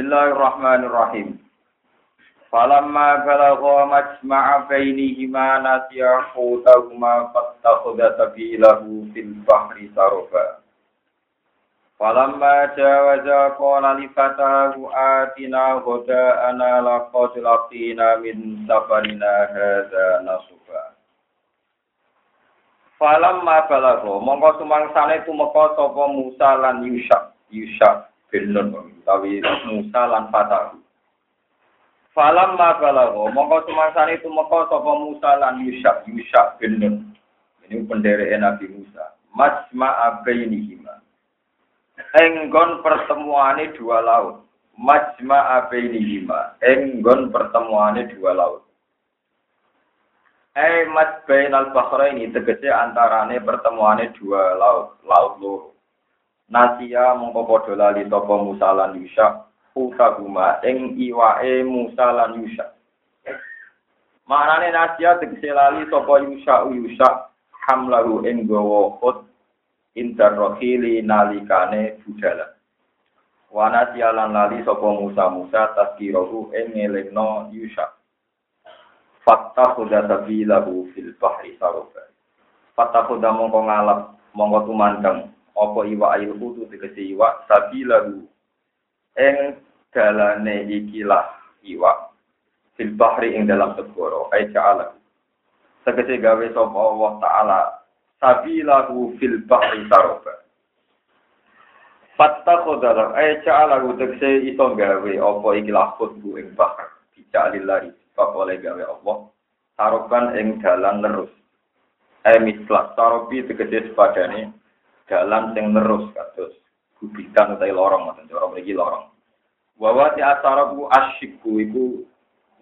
Bismillahirrahmanirrahim. Falamma balagha majma'a bainihima nasiya hutahuma fattakhadha sabilahu fil bahri saroba. Falamma jawaza qala li fatahu atina ana laqad laqina min safarina hadza nasuba. Falamma balagha mongko sumangsane tumeka sapa Musa lan Yusha. Yusha bin Nun utawi Musa lan Fatahu. Falam ma balago, mongko sumangsane tumeka sapa Musa lan Yusha, Yusha bin Nun. Ini pendereke Nabi Musa. Majma abainihima. Enggon pertemuane dua laut. Majma abainihima. Enggon pertemuane dua laut. Eh mas bain al ini tegese antarane pertemuane dua laut, laut loro. Nasia mongko padha lali sapa Musa lan Yusha utaguma ing iwae Musa lan Yusha. Manane nasia tegese lali sapa Yusha Yusha hamlahu ing gawa ut intar rohili nalikane budala. Wana sialan lali sapa Musa Musa taskirohu ing ngelingno Yusha. Fatta khuda sabilahu fil bahri saroba. Fatta khuda mongko ngalap mongko tumandang apa iwa ayu kutu tegese iwa? Sabilahu ing dalane ikilah iwa. Fil bahri ing dalam segoro. Ai ta'ala tegese gawe sapa Allah taala. Sabilahu fil bahri saroba. Fatta khodara, eh ca'ala tegese iso gawe apa ikilah khutbu ing bahar. Bica'lillahi, sebab oleh gawe Allah. Saroban ing dalan lerus. Eh mislah, sarobi tegese sepadane dalan sing lerus kados gubitan utawi lorong ngoten cara mriki lorong. Wa ti asarabu asyiku iku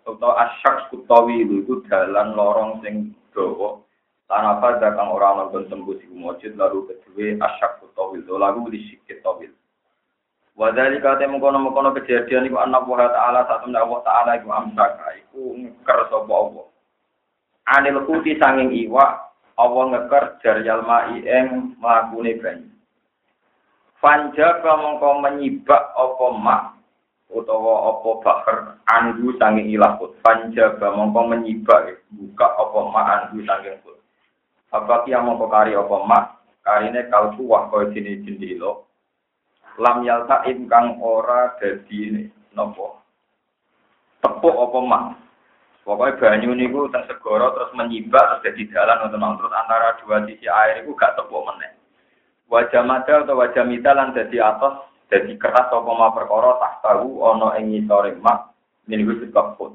utawa asyak kutawi iku dalan lorong sing dawa. Tanapa datang orang nonton tembus iku mujud lalu kedua asyak kutawi lalu disikit tawil. Wadali kate mengkono-mengkono kejadian iku anak wa ta'ala satu Allah ta'ala iku amsaka iku ngeker sapa Allah. Anil kuti sanging iwa Allah ngeker jaryal mai ing mlakune banyu. Panja mongko menyibak apa mak utawa apa bakar anggu sanging ilahut panjaba mongko menyibak buka apa mak anggu sanging put? Apa kia mongko kari apa mak? Karine kalbu wah kaya jini jendilo lam yalta kang ora dadi nopo tepuk apa mak pokoknya banyu niku teng segara terus menyibak terus jadi dalan untuk terus antara dua sisi air itu gak tepuk meneh wajah mata atau wajah mita lan jadi atas jadi keras apa ma perkara tak tahu ono ing ngisore mak niku disebut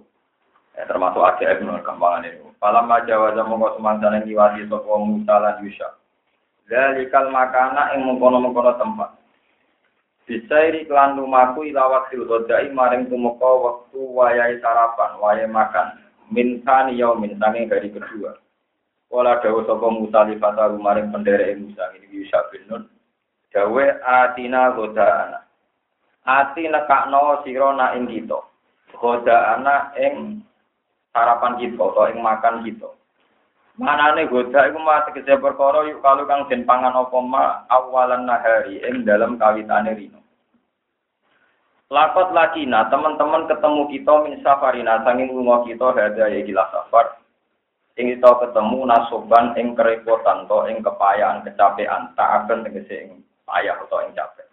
ya, termasuk aja menurut gampangan ini. Falam aja wajah mongko semangsa yang diwasi sapa Musa lan Yusha. Dalikal makana ing mengkono-mengkono tempat. Bisairi klan lumaku ilawat silgodai maring tumeka waktu wayai sarapan, wayai makan. Mintani yaumin sange hari kedua. Wala dawa sapa Musa li fataru maring penderek Musa ini Yusha bin Nun. Dawe atina ana. Ati nekakno sira na ing kita. ana ing sarapan kita atau ing makan kita. Manane goda iku mati kese perkara yuk kalau kang den pangan apa ma awalan nahari ing dalam kawitane rino. Lakot lakina, teman-teman ketemu kita min safarina, sanging lunga kita hada ya gila safar. Ing kita ketemu nasoban ing kerepotan to ing kepayaan kecapean, tak akan tegese ing payah atau yang capek.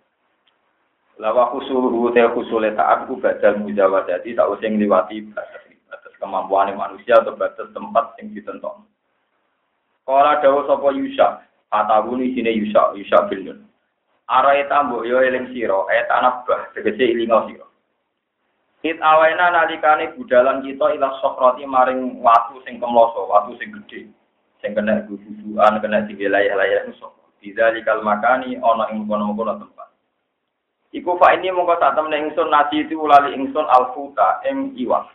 Lawa kusuluhu te kusule taat ku badal mujawazati tak usah ngliwati batas batas kemampuan manusia atau batas tempat yang ditentukan. Kala dawa sapa Yusha, atawuni sine Yusha, Yusha bin Nun. Ara eta mbok yo eling sira, eta nabah tegese ilinga sira. Kit awena nalikane budalan kita ila sokrati maring watu sing kemloso, watu sing gedhe, sing kena gugusan, kena sing layah-layah sok. Bidalikal makani ana ing kono-kono tempat. Iku fa ini mongko sak temne ingsun nasi itu ulali ingsun alfuta ing iwak.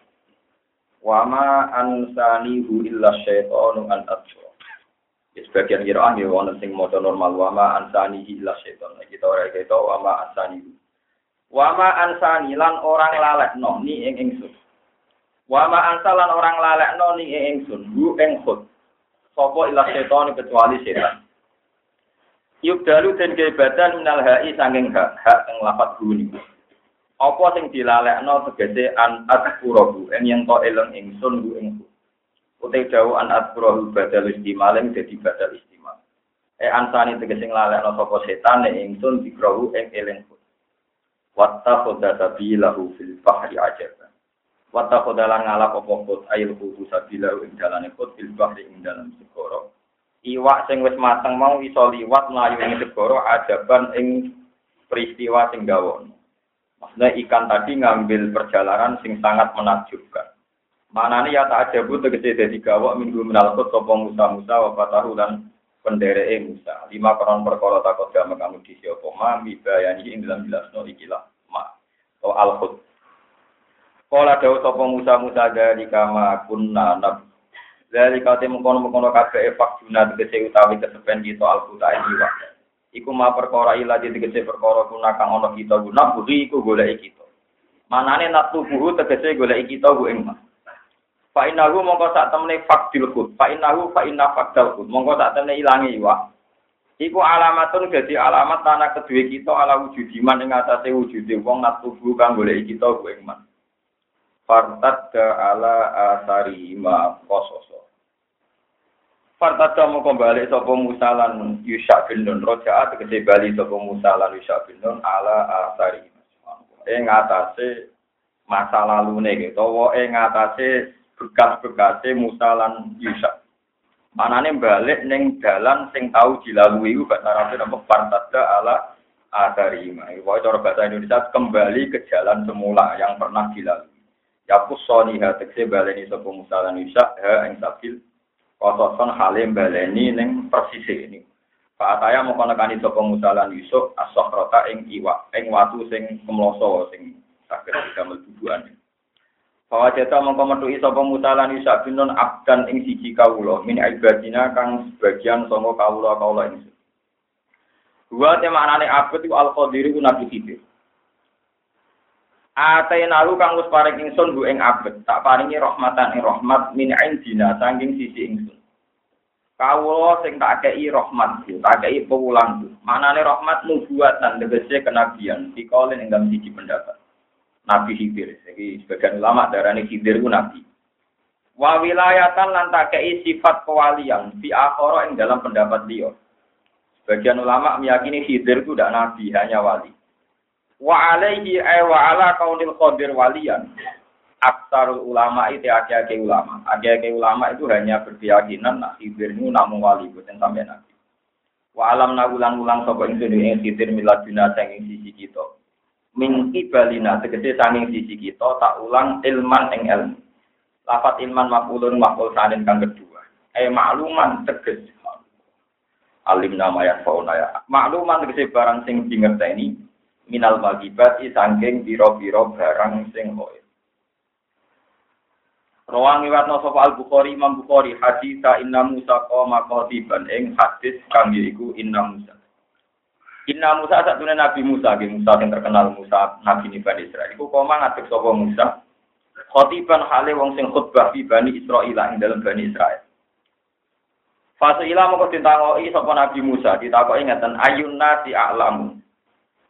Wa ma ansanihu illa syaitanu an atsu. Ya sebagian kiraan ya wonten sing maca normal wa ma ansanihi illa syaitan. Nah, kita ora kita wa ma ansanihu. Wa ma ansani lan orang lalekno ni ing ingsun. Wa ma ansalan orang lalekno ni ing ingsun. Bu ing khut. Sapa illa syaitan kecuali setan. Yuk dalu dan keibatan minal ha'i sanging hak hak yang lapat guni. Apa sing dilalekno tegese an adkurahu en yang to eleng ingsun bu ing Utai jauh an adkurahu badal istimaling dadi badal istimal. E ansani tegese nglalekno sapa setan ing ingsun dikrawu ing eling Watta khoda sabilahu fil bahri ajaban. Watta khoda lan ngalap apa kot ail kudu sabilahu ing dalane kot fil bahri ing dalam segoro. Iwak sing wis mateng mau iso liwat mlayu ing segoro ajaban ing peristiwa sing gawon. Maksudnya ikan tadi ngambil perjalanan sing sangat menakjubkan. Mana nih ya tak ajabu tegese dadi gawok minggu menalkut sapa Musa Musa wa fatahu lan pendereke Musa. Lima koron perkara takut gak kamu di siapa ma mibayani ing dalam jelasno ikilah ma. atau al-khud. Kala dawuh Musa Musa dari kama kunna nab. Dari kate mengkono-mengkono kabeh efak juna tegese utawi kesepen kita al-khuta ini wa. Iku ma perkara ila tegese perkara kuna kang ana kita guna budi iku golek kita. Manane natubuhu tegese golek kita bu ing Fa innahu mongko sak temene fakdil khut. Fa innahu fa inna fakdal khut. Mongko sak temene ilangi iwak. Iku alamatun dadi alamat tanah kedua kita ala wujud iman ing atase wujude wong nat tubuh kang golek kita ku iman. Fartad ala asari ma kososo. Fartad mongko balik sapa Musa lan Yusha bin Nun roja tegese bali sapa Musa lan Yusha bin Nun ala asari. Ing atase masa lalune gitu, ing atase bekas-bekase Musa lan Yusa. Manane balik neng dalan sing tahu dilalui bahasa Arab apa partada ala adarima. Iku cara bahasa Indonesia kembali ke jalan semula yang pernah dilalui. Ya pusoni ha tekse baleni sapa Musa lan Yusa ha ing sabil kososon halim baleni neng persis ini. Pak Ataya mau konekani sapa Musa lan Yusuf as-sakhrata ing iwa ing watu sing kemloso sing saged damel. Bahwa jeta mongko metuki sapa Musa lan Isa bin abdan ing siji kawula min ibadina kang sebagian sanga kawula kawula ing Dua tema anane abad iku al qadiri ku nabi Khidir. Atainalu kang wis paring ingsun bu ing abad, tak paringi rahmatan ing rahmat min indina saking sisi ingsun. Kawula sing tak kei rahmat, tak kei pewulang. Manane rahmat nubuatan tegese kenabian, dikolin ing siji pendapat. Nabi Khidir. Jadi sebagian ulama darahnya Khidir itu Nabi. Wa wilayatan lan takei sifat kewalian fi akhara ing dalam pendapat dia. Sebagian ulama meyakini Khidir itu tidak nabi, hanya wali. Wa alaihi ay wa ala kaunil qadir walian. Aksarul ulama itu ake-ake ulama. Ake-ake ulama itu hanya berkeyakinan nak Khidir itu namun wali, bukan sampai nabi. Wa alam nagulang-ulang sapa ing Khidir miladuna sing sisi kita mingki balina tegese sanging sisi kita tak ulang ilman ing ilmu. Lafat ilman makulun makul sanin kang kedua. Eh makluman teges. Alim nama ya fauna ya. Makluman tegese barang sing dingerteni minal magibati sangking biro-biro barang sing hoy. Rawang iwatno sapa Al Bukhari Imam Bukhari hadis inna Musa qoma qatiban ing hadis kang iku inna Musa Inna Musa satu Nabi Musa, Nabi Musa yang terkenal Musa Nabi ini Bani Israel. Iku koma ngatik sopo Musa. Khotiban hale wong sing khutbah di Bani Israel ing dalam Bani Israel. Fase ila moko ditakoi sapa Nabi Musa, ditakoki ngeten ayun nasi a'lamu.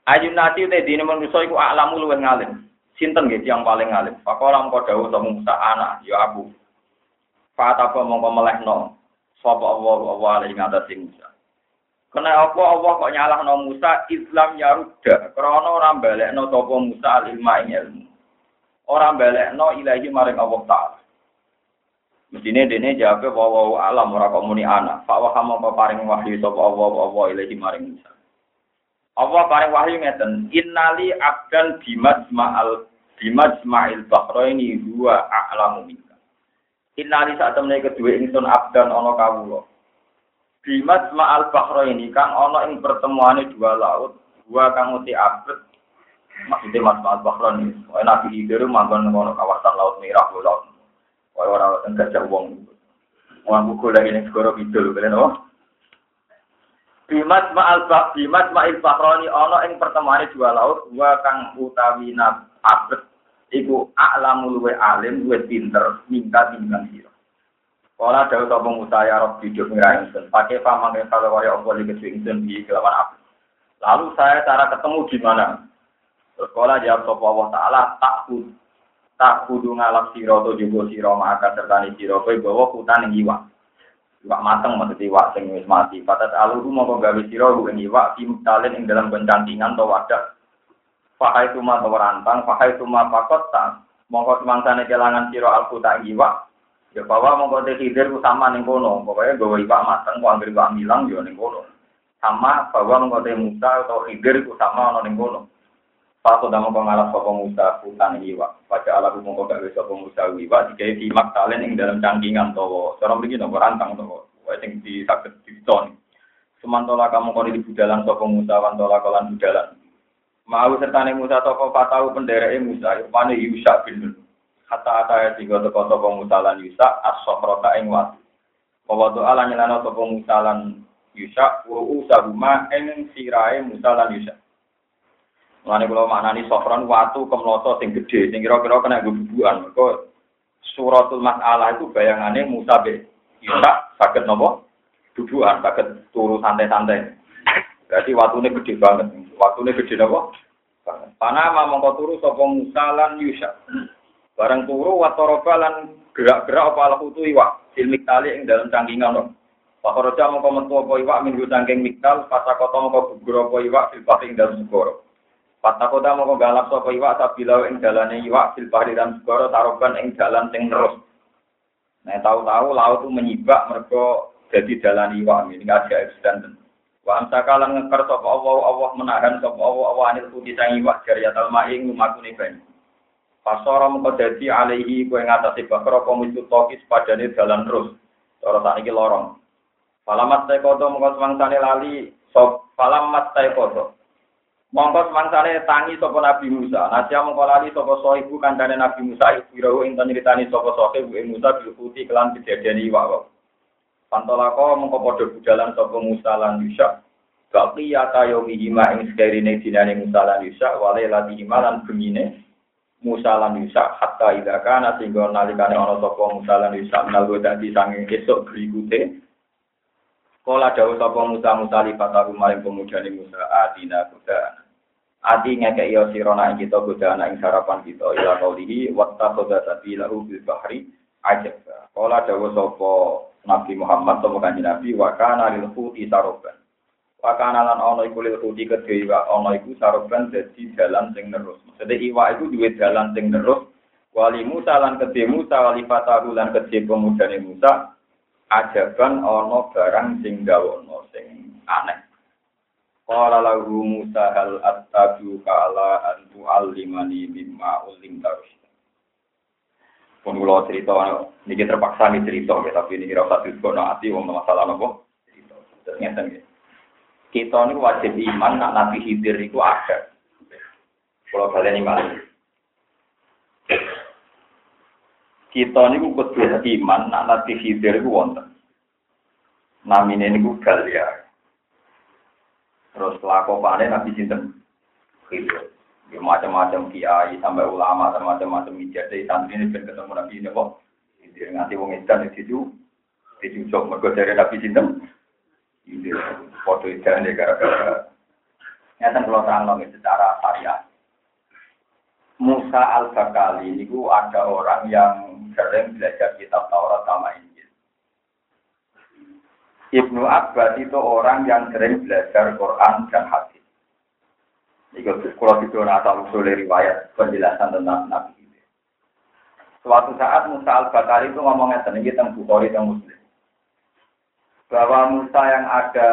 Ayun nasi te dine manusa iku a'lamu luwih ngalim. Sinten nggih yang paling ngalim? Pakola mongko dawuh sapa Musa anak ya aku. Fatapa mongko melehno sapa Allah Allah alaihi ngatasi Musa. Kena apa Allah kok nyalahno Musa Islam ya ruda krana ora balekno sapa Musa ilma ing ilmu. Ora balekno ilahi maring Allah taala. Mestine dene jawabe wa wa alam ora kok muni ana. Pak wa hama apa paring wahyu sapa Allah wa ilahi maring Musa. Allah paring wahyu ngeten, innali abdan bimajma'al bimajma'il bahraini huwa a'lamu minka. Innali saat temne kedua ingsun abdan ana kawula. Bimat ma'al bahro ini kang ono ing pertemuan dua laut, dua kang uti abet. Maksudnya mas ma'al bahro ini, wah nabi hidir manggon ngono kawasan laut merah laut. Wah orang enggak jauh wong. Wah buku lagi nih segoro bidul, kalian oh. Bimat ma'al bah, bimat ma'il bahro ini ono ing pertemuan dua laut, dua kang utawi nab abet. Iku a'lamul we alim, we pinter, mingka tinggal siro. Kala dawuh sapa Musa ya Rob hidup ngira ingsun. Pakai pamang kalau kaya apa iki ingsun di kelawan api. Lalu saya cara ketemu di mana? Kala jawab sapa Allah taala tak tak kudu ngalap sira to juga sira maka sertani sira kowe bawa hutan ing iwak. Iwak mateng maksud iwak sing wis mati. Patat aluhu mongko gawe sira ing iwak tim talen ing dalam bencantingan to wadah. Fahai tuma to rantang, fahai tuma pakot tak. Mongko semangsane kelangan sira alku tak iwak. Ya bahwa mongko te hidir ku sama ning kono. Pokoke gawe iwak mateng ku anggere iwak milang yo ning kono. Sama bahwa mongko te Musa atau hidir ku sama ana ning kono. Pasu dalam pengalas sopo Musa hutan iwa. Pada ala hukum kau gawe sopo Musa iwa. Jika di talen yang dalam cangkingan towo. Seorang begini nopo rantang towo. Wah yang di sakit di ton. Semantola kamu kau di budalan sopo Musa wantola kolan budalan. Mau sertane Musa sopo patau penderek Musa. Yupane Yusa bin Nun. Kata ata tiga toko sopo Musa lan Yusa. As-sofrota ing watu. Bahwa doa lan nyelana sopo Musa lan Yusa. Wa usahuma ing sirai Musa lan Yusa. Mulane kula maknani sofron watu kemloso sing gedhe sing kira-kira kena gubuan. Mergo suratul masalah itu bayangannya Musa be Isa saged napa? Bubuan saged turu santai-santai. Berarti watune gede banget. Watune gede napa? Panama mongko turu sapa Musa lan Yusa. Barang turu watoroba lan gerak-gerak apa lakutu iwak. Ilmik tali ing dalam cangkingan no. Pakoroja mongko metu apa iwak minggu cangking miktal, pasakota mongko gugur apa iwak fil ing dalam segoro. Patakoda mau galap sapa iwak sabila ing dalane iwak fil bahri dan segara taroban ing dalan sing terus. Nah tahu-tahu laut itu menyibak mereka jadi dalan iwak ini ada eksisten. Wa amsaka lan ngeker sapa Allah Allah menahan sapa Allah Allah anil putih sang iwak jariyatal ma'ing lumakune banyu. Pasara mengko dadi alaihi kowe ngatasi bakara apa mitu tokis padane dalan terus. Cara sakniki lorong. Falamat taikoto mengko semangsane lali sop falamat taikoto. Mongko semangsane tangi sapa Nabi Musa. Nasya mongko lali sapa sohibu kancane Nabi Musa iku ing nyritani sapa sohibu ing Musa bil kelan kejadian iwak. Pantolako mongko padha budalan sapa Musa lan Yusa. Baqi ya tayomi hima ing sekarine dinane Musa lan Yusa wale lati hima lan bengine Musa lan Yusa hatta ida kana sehingga nalikane ana sapa Musa lan Yusa nalgo dadi sanging esuk berikute Kala dawuh sapa Musa Musa lipataru maring pemujane Musa adina kuda Ati ngekek yo sirona ing kita goda anak ing sarapan kita ila kaulihi watta khoda lahu bil bahri ajab. Kala dawa sapa Nabi Muhammad sapa kanjeng Nabi wa kana lil khuti saroban. Wa kana lan ana iku lil khuti kedhe wa ana iku saroban dadi dalan sing terus. Maksudnya iwa iku duwe dalan sing terus. Wali Musa lan kedhe Musa wali fatahu lan kedhe pemudane Musa ajaban ana barang sing gawono sing aneh. Qala lahu Musa hal attabiu ka'ala an tu'allimani mimma ulim tarus. Pun kula cerita niki terpaksa nih cerita tapi ini kira usah diskono ati wong masalah napa cerita. Ternyata Kita ini wajib iman nak Nabi Khidir itu ada. Kalau kalian iman. Kita ini kudu iman nak Nabi Khidir itu wonten. Namine niku Galia. Terus kelakuannya Nabi Sinten Khidir. Ya, macam-macam kiai sampai ulama sampai macam-macam ijazah santri ini ketemu Nabi ini kok. Khidir nganti wong edan itu dicucuk mergo dari Nabi Sinten. Khidir foto itu gara-gara Nyata kalau terang secara syariah. Musa al-Bakali itu ada orang yang sering belajar kitab Taurat sama ini. Ibnu Abbas itu orang yang sering belajar Quran dan hadis. Ikut kalau itu asal usul riwayat penjelasan tentang Nabi. Suatu saat Musa al-Bakari itu ngomongnya sendiri tentang Bukhari dan Muslim. Bahwa Musa yang ada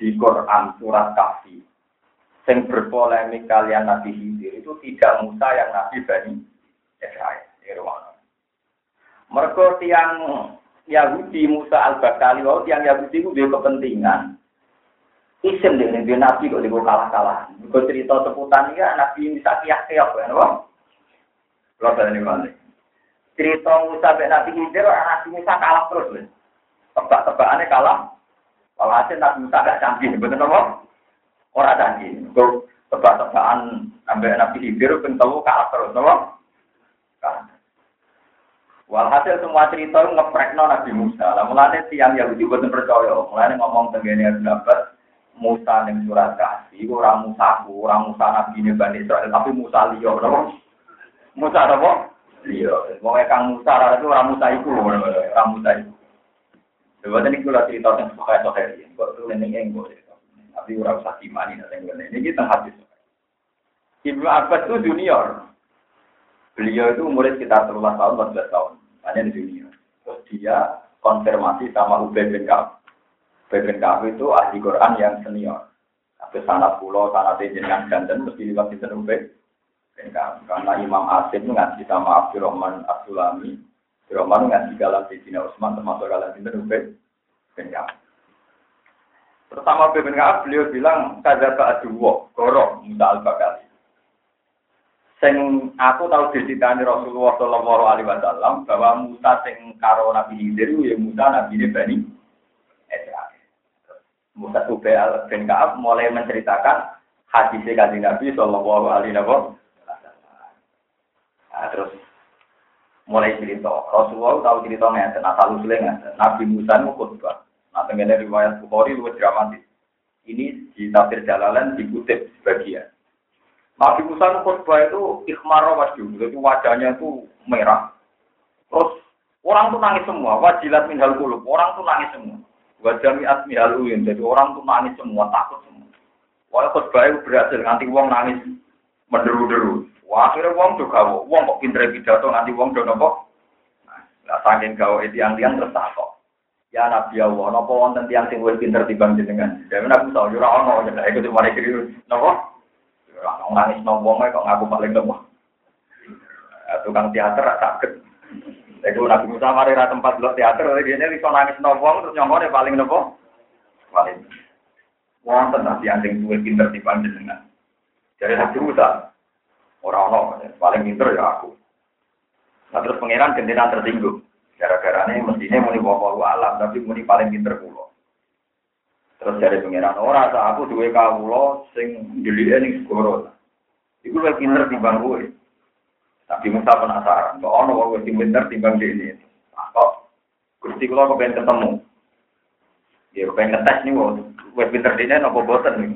di Quran surat Kahfi yang berpolemik kalian Nabi Hidir itu tidak Musa yang Nabi Bani Israel. Mereka tiang Yahudi Musa al-Bakali wau yang Yahudi itu dia kepentingan. Isim deh nih nabi kok dia kalah kalah kok cerita seputar ya nabi bisa kiyak kiyak kan wong lo ini mana cerita Musa be nabi Khidir nabi Musa kalah terus nih tebak tebakannya kalah. Kalau hasil nabi Musa gak canggih betul apa? Orang canggih. Kok tebak tebakan ambek nabi Khidir pun kalah terus nopo kalah. Walhasil semua cerita itu ngeprekno Nabi Musa. Lah mulane tiang Yahudi boten percaya. Mulane ngomong tenggene pendapat Musa ning surat kasih ora Musa ora Musa nabi ne Bani Israil tapi Musa liya napa Musa napa liya. Wong kang Musa itu ora Musa iku ora Musa iku Coba tadi kula cerita tentang sokai sokai ini, kok tuh ini enggak tapi ora usah dimani nanti ini kita hadis. Ibnu Abbas itu junior, beliau itu umurnya sekitar 13 tahun, 14 tahun, hanya junior. Terus dia konfirmasi sama Ubay bin Ka'ab. Itu ahli Quran yang senior. Tapi sanat pulau, sanat jenengan ganten, mesti liwat di Ubay bin. Karena Imam Asim ngaji sama Abdurrahman Abdulami. Abdurrahman ngaji galang Sayyidina Utsman termasuk galang sinten Ubay bin. Pertama Ubay Ka'ab beliau bilang kadzaba aduwa, goro Musa al-Bakali sing aku tahu diceritani Rasulullah Shallallahu Alaihi Wasallam bahwa Musa sing karo Nabi Khidir ya Musa Nabi ini Bani Israel. Musa Ubay bin Kaab mulai menceritakan hadis kaji Nabi Shallallahu Alaihi Wasallam. Nah, terus mulai cerita Rasulullah tahu cerita nggak asal usulnya Nabi Musa itu khutbah. Nah, tenggene riwayat Bukhari lebih dramatis. Ini di tafsir Jalalan dikutip sebagian. Nabi Musa khutbah itu ikhmar wajah, jadi wajahnya itu merah. Terus orang tuh nangis semua, wajilat minhal kulub, orang tuh nangis semua. Wajah mi'at minhal uyun, jadi orang tuh nangis semua, takut semua. Wah khutbah itu berhasil, nanti uang nangis menderu-deru. Wah, akhirnya wong tuh gawe, wong kok pindah pidato nanti wong do kok. Nah, saking gawe itu yang tiang resah kok. Ya Nabi Allah, nopo wonten tiang sing luwih pinter timbang jenengan. Dewe aku tau yo ora ono yen gak ikut mari kiri. Nopo? Ora ono nangis nopo wong kok ngaku paling nopo. Tukang teater rak saged. Iku Nabi Musa mari ra tempat lo teater, dia iso nangis nopo wong terus nyongone paling napa? Paling. Wonten nanti tiang sing wis pinter timbang jenengan. Jadi Nabi Musa, orang ono paling pinter ya aku. Nah terus pangeran gentenan tersinggung. Gara-gara ini mestinya muni bawa alam, tapi muni paling pinter pulau. Terus dari pengiran ora tak aku duwe kawula sing ndelike ning segoro. Iku luwih pinter timbang kowe. Tapi Musa penasaran, kok ono wong sing pinter timbang dene. Kok Gusti kula kepen ketemu. Ya kepen ngetes nih wong wis pinter dene napa boten nih.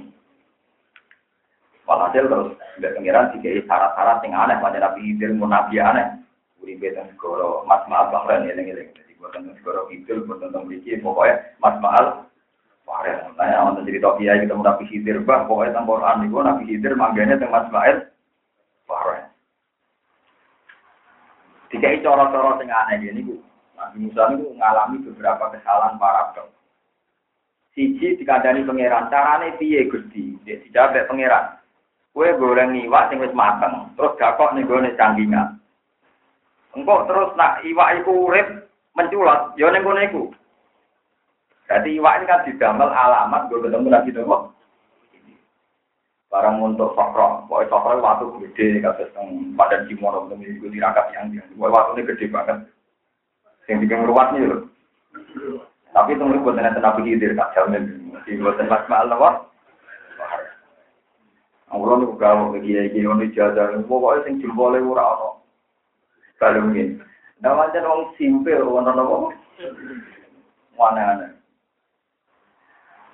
Walhasil terus mbek pengiran dikai syarat-syarat sing aneh pada Nabi Khidir mun nabi aneh. Uripe teng segoro Mas Maal Bahrain eling-eling. Jadi boten segoro Kidul boten teng mriki pokoke Mas Maal Wah, tanya orang cerita kiai ketemu Nabi Khidir, bah, pokoknya tentang Quran itu Nabi Khidir mangganya tentang Mas Mael, Wah, Tiga itu coro-coro yang aneh ini, bu. Nabi Musa itu mengalami beberapa kesalahan paradok. Siji dikandani pangeran, carane piye Gusti? Dia tidak ada pangeran. Kue goreng iwak sing wis mateng, terus gakok nih gue canggingan. Engkau terus nak iwak iku urip menculat, yo ning iku. Jadi iwak ini kan didamel alamat gue ketemu Nabi Nuh. Barang untuk sokro, pokoknya sokro waktu gede, kasus yang padan Cimono, untuk mengikuti tirakat yang dia. Pokoknya ini gede banget. Yang bikin ruwet nih loh. Tapi itu menurut buat nanti Nabi Khidir, tak jamin. Di buat tempat apa? Allah gawe ke kiai kiai ono jajar, pokoknya sing jempolnya ora ono. Kalau mungkin, namanya orang simpel, ono apa? Mana-mana.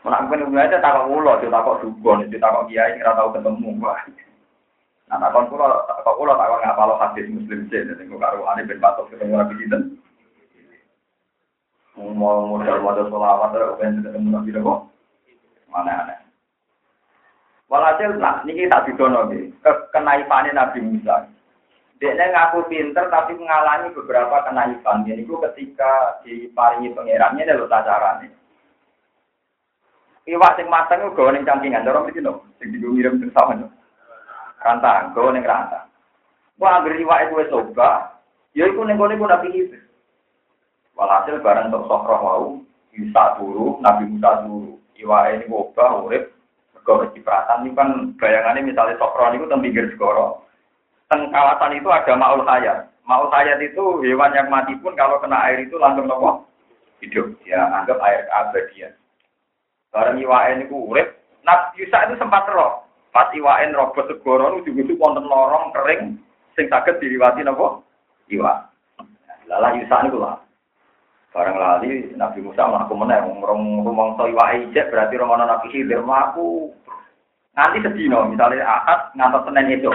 Menak ben mulai takok ulo, takok dukun, takok kiai ora tau ketemu. Nah, takon kula, takok kula takon ngapalo hadis muslim sih, kok karo ane ben patok ketemu Nabi sinten. Mau modal modal solawat terus ben ketemu Nabi kok. Mana aneh. Walhasil, nah, ini tak didono nih, kenaifane Nabi Musa. Dia ngaku pinter tapi mengalami beberapa kenaifan. Jadi ketika diparingi pangerannya, dia lo nih. Iwak sing mateng ku gawe campingan, cara mriki lho, sing digo mirip sing sawen. Rantang, gawe ning rantang. Wah, anggere iwak itu wis coba, ya iku ning kene ku nabi iki. Walhasil barang untuk sokro wau, bisa turu, Nabi Musa turu. Iwak ini obah, urip, mergo cipratan ini kan bayangannya misalnya sokro ini teng pinggir segoro. Teng kawasan itu ada maul hayat. Maul hayat itu hewan yang mati pun kalau kena air itu langsung nopo hidup. Ya anggap air abadian. Bareng iwaen niku urip, Nabi Yusa itu sempat roh. Pas iwaen robot segoro nu juga wonten lorong kering sing saged diliwati napa? Iwa. Lala Yusa niku lah. Barang lali Nabi Musa mlaku meneh wong rumong iwak ijek berarti romono Nabi Khidir mlaku nanti sedino misalnya akad ngantos Senin itu.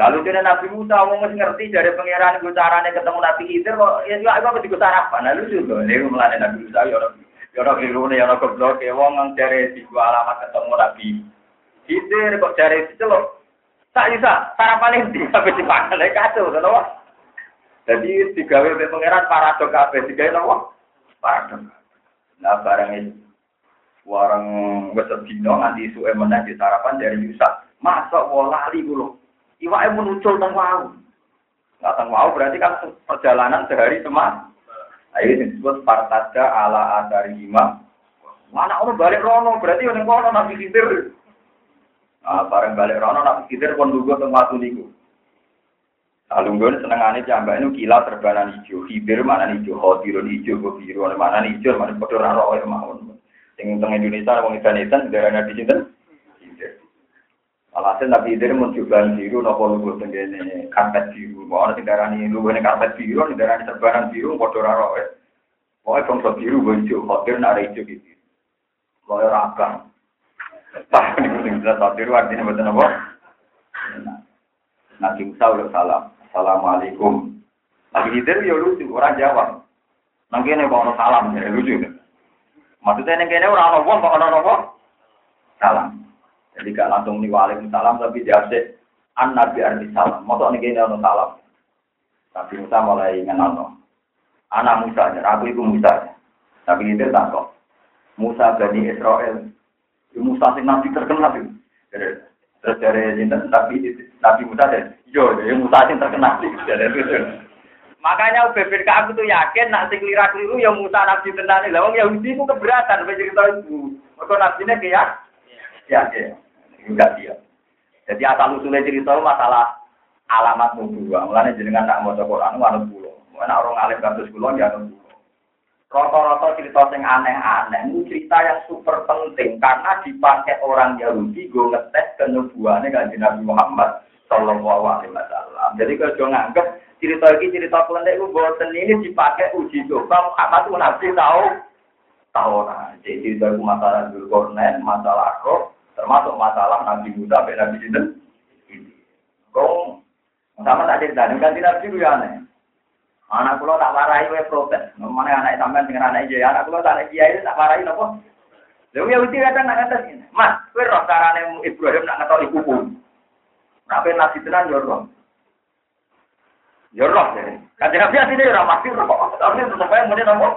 Lalu dia Nabi Musa mau ngerti dari pangeran gue caranya ketemu Nabi Khidir kok ya juga apa di apa? Nah lucu tuh, ini melane Nabi Musa ya orang ya orang keliru nih, ya orang goblok ya wong ngang dari di gua alamat ketemu Nabi Khidir kok dari loh. Tak bisa, sarapan ini sampai dipanggil kacau, kenapa? Jadi digawe oleh pangeran paradok kabeh digawe napa? Paradok. Nah barang ini warang wis dino nganti suwe meneh di sarapan dari Yusa. Masa lali kulo. Iwake muncul teng wau. Nggak teng wau berarti kan perjalanan sehari semua. Ayo disebut partada ala adari imam. Mana orang balik rono berarti yang kono nabi kitir. Ah bareng balik rono nabi kitir pun duga teng niku. Alunggon senengane jambak itu kila terbanan hijau, hibir mana hijau, hodirun hijau, biru, mana hijau, mana bodoh raro ya mawon. Sing teng Indonesia wong ikan ikan daerahnya di sini. Alhasil Nabi Idris mencoba biru, nopo lugu tenggene karpet biru. Mau ada negara ini lugu karpet biru, negara ini terbanan biru, bodoh raro ya. Pokoknya bangsa biru, hijau, hodir, nara hijau gitu. Kaya rakam. Pak, ini jelas biru artinya betul apa? Nabi Musa udah salam. Assalamualaikum. Lagi hidir ya lucu, orang jawab. Nang kene kok salam, ya lucu. Maksudnya nang kene ora ono wong kok ono apa? Salam. Jadi gak langsung nih salam tapi dia sih an nabi arti salam. Mosok nih kene ono salam. Tapi Musa mulai ngenal Anak Musa, aku itu Musa. Tapi itu tak kok. Musa Bani Israel. Musa sing nabi terkenal itu. Terus dari tapi Nabi Musa dan yo, ya Musa yang terkenal Makanya Ubebir aku tuh yakin nak sing lira keliru ya Musa Nabi tenan lah wong Yahudi ku keberatan baca cerita itu. Mergo nabine kayak ya ya. Enggak dia. Jadi asal usulnya cerita masalah alamat nubuah. Mulane jenengan nak maca Quran manut kula. Mana orang alim kados kula ya anut Rata-rata cerita yang aneh-aneh, ini cerita yang super penting karena dipakai orang Yahudi gue ngetes kenubuannya kan Nabi Muhammad Sallallahu Alaihi Wasallam. Jadi kalau nganggep cerita ini cerita pendek gue bosen ini dipakai uji coba Muhammad itu nabi tahu tahu nah. Jadi cerita itu masalah Zulkarnain, masalah roh, termasuk masalah Nabi Musa, Nabi Sinten. Kau sama tak cerita, kan Nabi itu aneh. Anak kula tak warai wae protes. Mana anak sampean dengan anak iya, anak kula tak kiai tak warai napa? Lha ya uti kadang nak ngatas ini. Mas, kowe roh carane Ibrahim nak ngetok iku pun. Nak ben nasi tenan yo roh. Yo roh ya. Kan nabi asine ora pasti roh. Tapi supaya muni napa?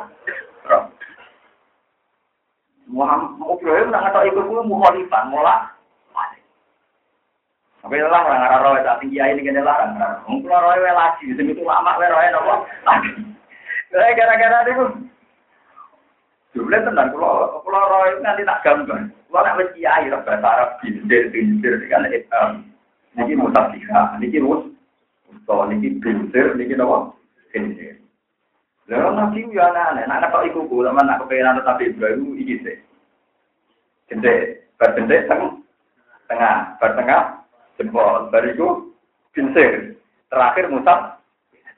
Roh. Muhammad Ibrahim nak ngetok iku pun mukhalifan, mulak tapi lah orang arah roy tak tinggi ini kena larang. Mungkin roy we lagi, sing itu lama roy nopo lagi. Gara-gara itu. Jumlah tenan, kalau kalau roy nanti tak gambar. Kalau nak wes kiai lah bahasa Arab bintir bintir dengan hitam. Niki musafika, niki mus, so niki bintir, niki nopo bintir. Lalu nabi ya aneh, nak kata iku ku, sama nak kepengen tapi Ibrahim iki sih. Jentik, berjentik tengah, bertengah, jempol. Bariku pinsir. Terakhir Musa.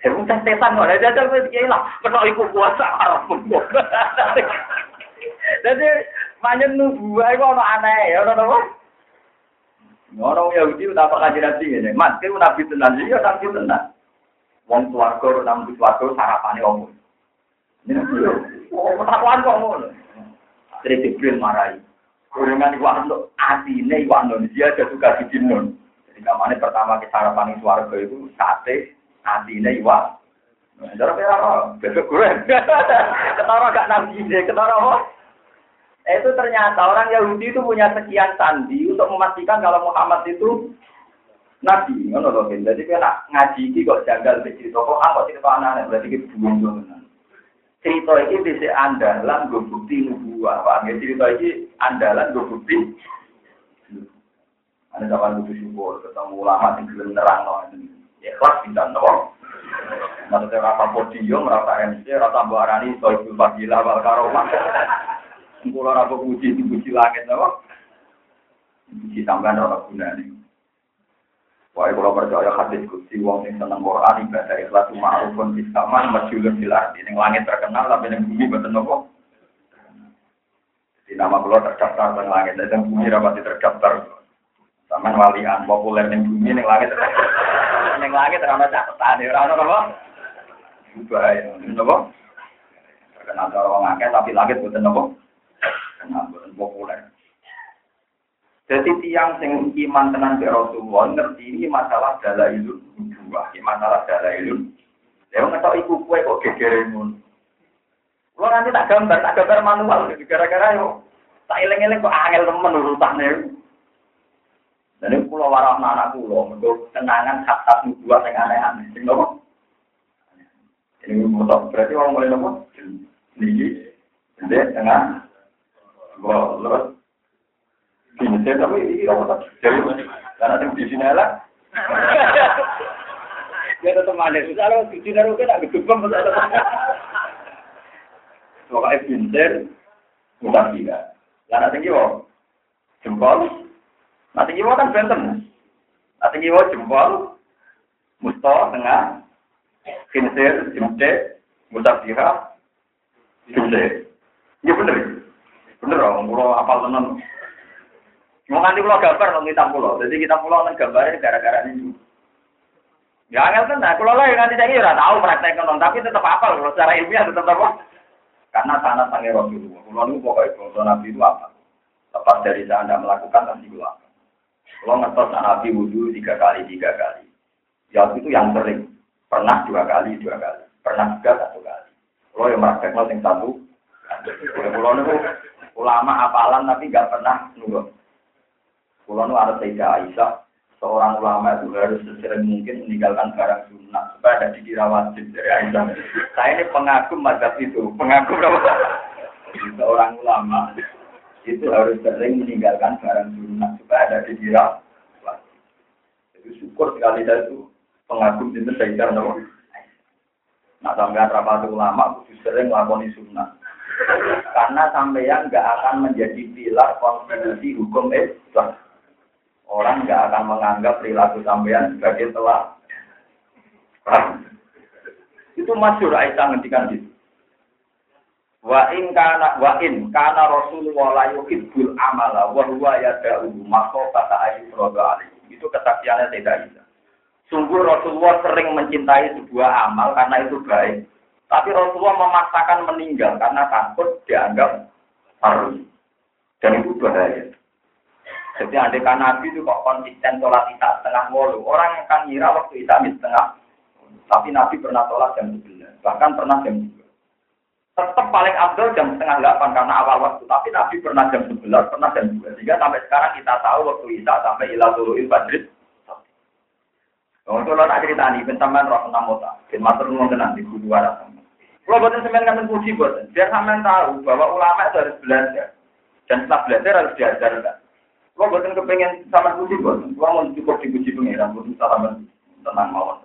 Ya Musa setan kok. Ada jajal wis kiai lah. Kena iku puasa arep Jadi manyen nubuah iku ono aneh ya ono apa? Ono Yahudi udah apa kaji nabi ini? Mas, itu nabi tenan, iya nabi tenan. Wong suwargo, nabi suwargo, sarapane omong. Ketakuan kok ngono. Akhirnya Jibril marahi. Kurungan iwak untuk atine iwak Indonesia ada suka di non. Jika mana pertama kita di suarga itu sate, hatinya iwa. Cara kira besok gue. Ketara gak nabi deh, ketara apa? Itu ternyata orang Yahudi itu punya sekian sandi untuk memastikan kalau Muhammad itu nabi. Ngono loh, jadi kena ngaji ini kok janggal cerita kok apa cerita anak berarti kita buang cerita ini bisa andalan gue bukti nubuah. Cerita ini andalan gue bukti ada zaman butuh syukur, ketemu ulama yang belum nerang loh. Ya kelas bisa nopo. Maksudnya rasa podium, rasa MC, rasa buarani, soal fadilah, wal karomah. Kulo rasa puji, puji langit nopo. Puji sampean ora gunane. Wah, kalau percaya hadis kutsi, wong sing seneng Quran ibadah ikhlas ma'rufun fis sama masyhurun fil ardi. Ning langit terkenal tapi ning bumi boten nopo. Di nama kula terdaftar ning langit, dan bumi rapati terdaftar. Saman walian populer ning bumi ning langit. Ning langit ora ono catatan, ora ono apa? Bahaya, nopo? Terkenal orang akeh tapi langit boten nopo. Kenal boten populer. Jadi tiang sing iman tenan ke Rasulullah ngerti ini masalah itu dua, masalah itu. Ya ngetok iku kue kok gegere ngono. Kulo nanti tak gambar, tak gambar manual gara-gara yo tak eling-eling kok angel temen urutane. Pulau warah anak untuk kenangan hak dua yang aneh-aneh. Sing nopo? Ini motor berarti orang mulai nopo? Ini, ini tengah. Wah, Gini saya tapi ini apa Jadi karena di sini lah. Ya tetap mana susah loh di sini kan agak gedebam betul. Pokoknya pinter, bukan tidak. Karena tinggi wo, jempol. Tinggi wo kan benten. Tinggi wo jempol, musto tengah, pinter, jemce, musafirah, jemce. Iya bener. Bener om, kalau apal tenan. Mau nganti pulau gambar nong kita pulau, jadi kita pulau nong gambarnya gara-gara ini. Ya angel nah kalau lah nanti saya kira tahu praktek nong, tapi tetap apa kalau secara ilmiah tetap apa? Karena tanah sange Rasulullah. Pulau itu pokoknya kalau Nabi itu apa? Lepas dari anda melakukan nanti itu Kalau ngetos Nabi wudhu tiga kali tiga kali. Ya itu yang sering. Pernah dua kali dua kali. Pernah juga satu kali. Kalau yang praktek yang satu. Pulau itu ulama apalan tapi nggak pernah nurut. Kalau nu ada Sayyidah Aisyah, seorang ulama itu harus sesering mungkin meninggalkan barang sunnah supaya ada dikira wajib dari Aisyah. Saya ini pengagum mazhab itu, pengagum? Seorang ulama itu harus sering meninggalkan barang sunnah supaya ada dikira. Itu syukur sekali saya itu pengagum itu Sayyidah Nabi. Nah, sampai rapat ulama, itu sering melakukan sunnah. Karena sampeyan nggak akan menjadi pilar konstitusi hukum Islam. Orang nggak akan menganggap perilaku sampean sebagai telah. Itu masyur Aisyah ngendikan gitu. Wa in kana wa in kana Rasulullah la yuhibbul amala wa huwa yad'u makhofata ayyurada alaihi. Itu kesaksiannya tidak bisa. Sungguh Rasulullah sering mencintai sebuah amal karena itu baik. Tapi Rasulullah memaksakan meninggal karena takut dianggap harus. Dan itu bahaya. Jadi kan Nabi itu kok konsisten sholat kita setengah wolu. Orang yang kan ngira waktu kita setengah. Tapi Nabi pernah sholat jam 11. Bahkan pernah jam 2. Tetap paling abdul jam setengah 8 karena awal waktu. Tapi Nabi pernah jam 11, pernah jam 2. Sehingga sampai sekarang kita tahu waktu Isa sampai ilah tulu'il badrit. Kalau nak cerita nih, bentaman roh tentang mota. Matur tenan di kudu waras. Kalau buatan semen kan puji buatan. Biar sampean tahu bahwa ulama itu harus belajar. Dan setelah belajar harus diajarkan. Kalau buatan kepengen sama puji buat, kalau mau cukup dipuji pengiran, bukan sama tenang mawon.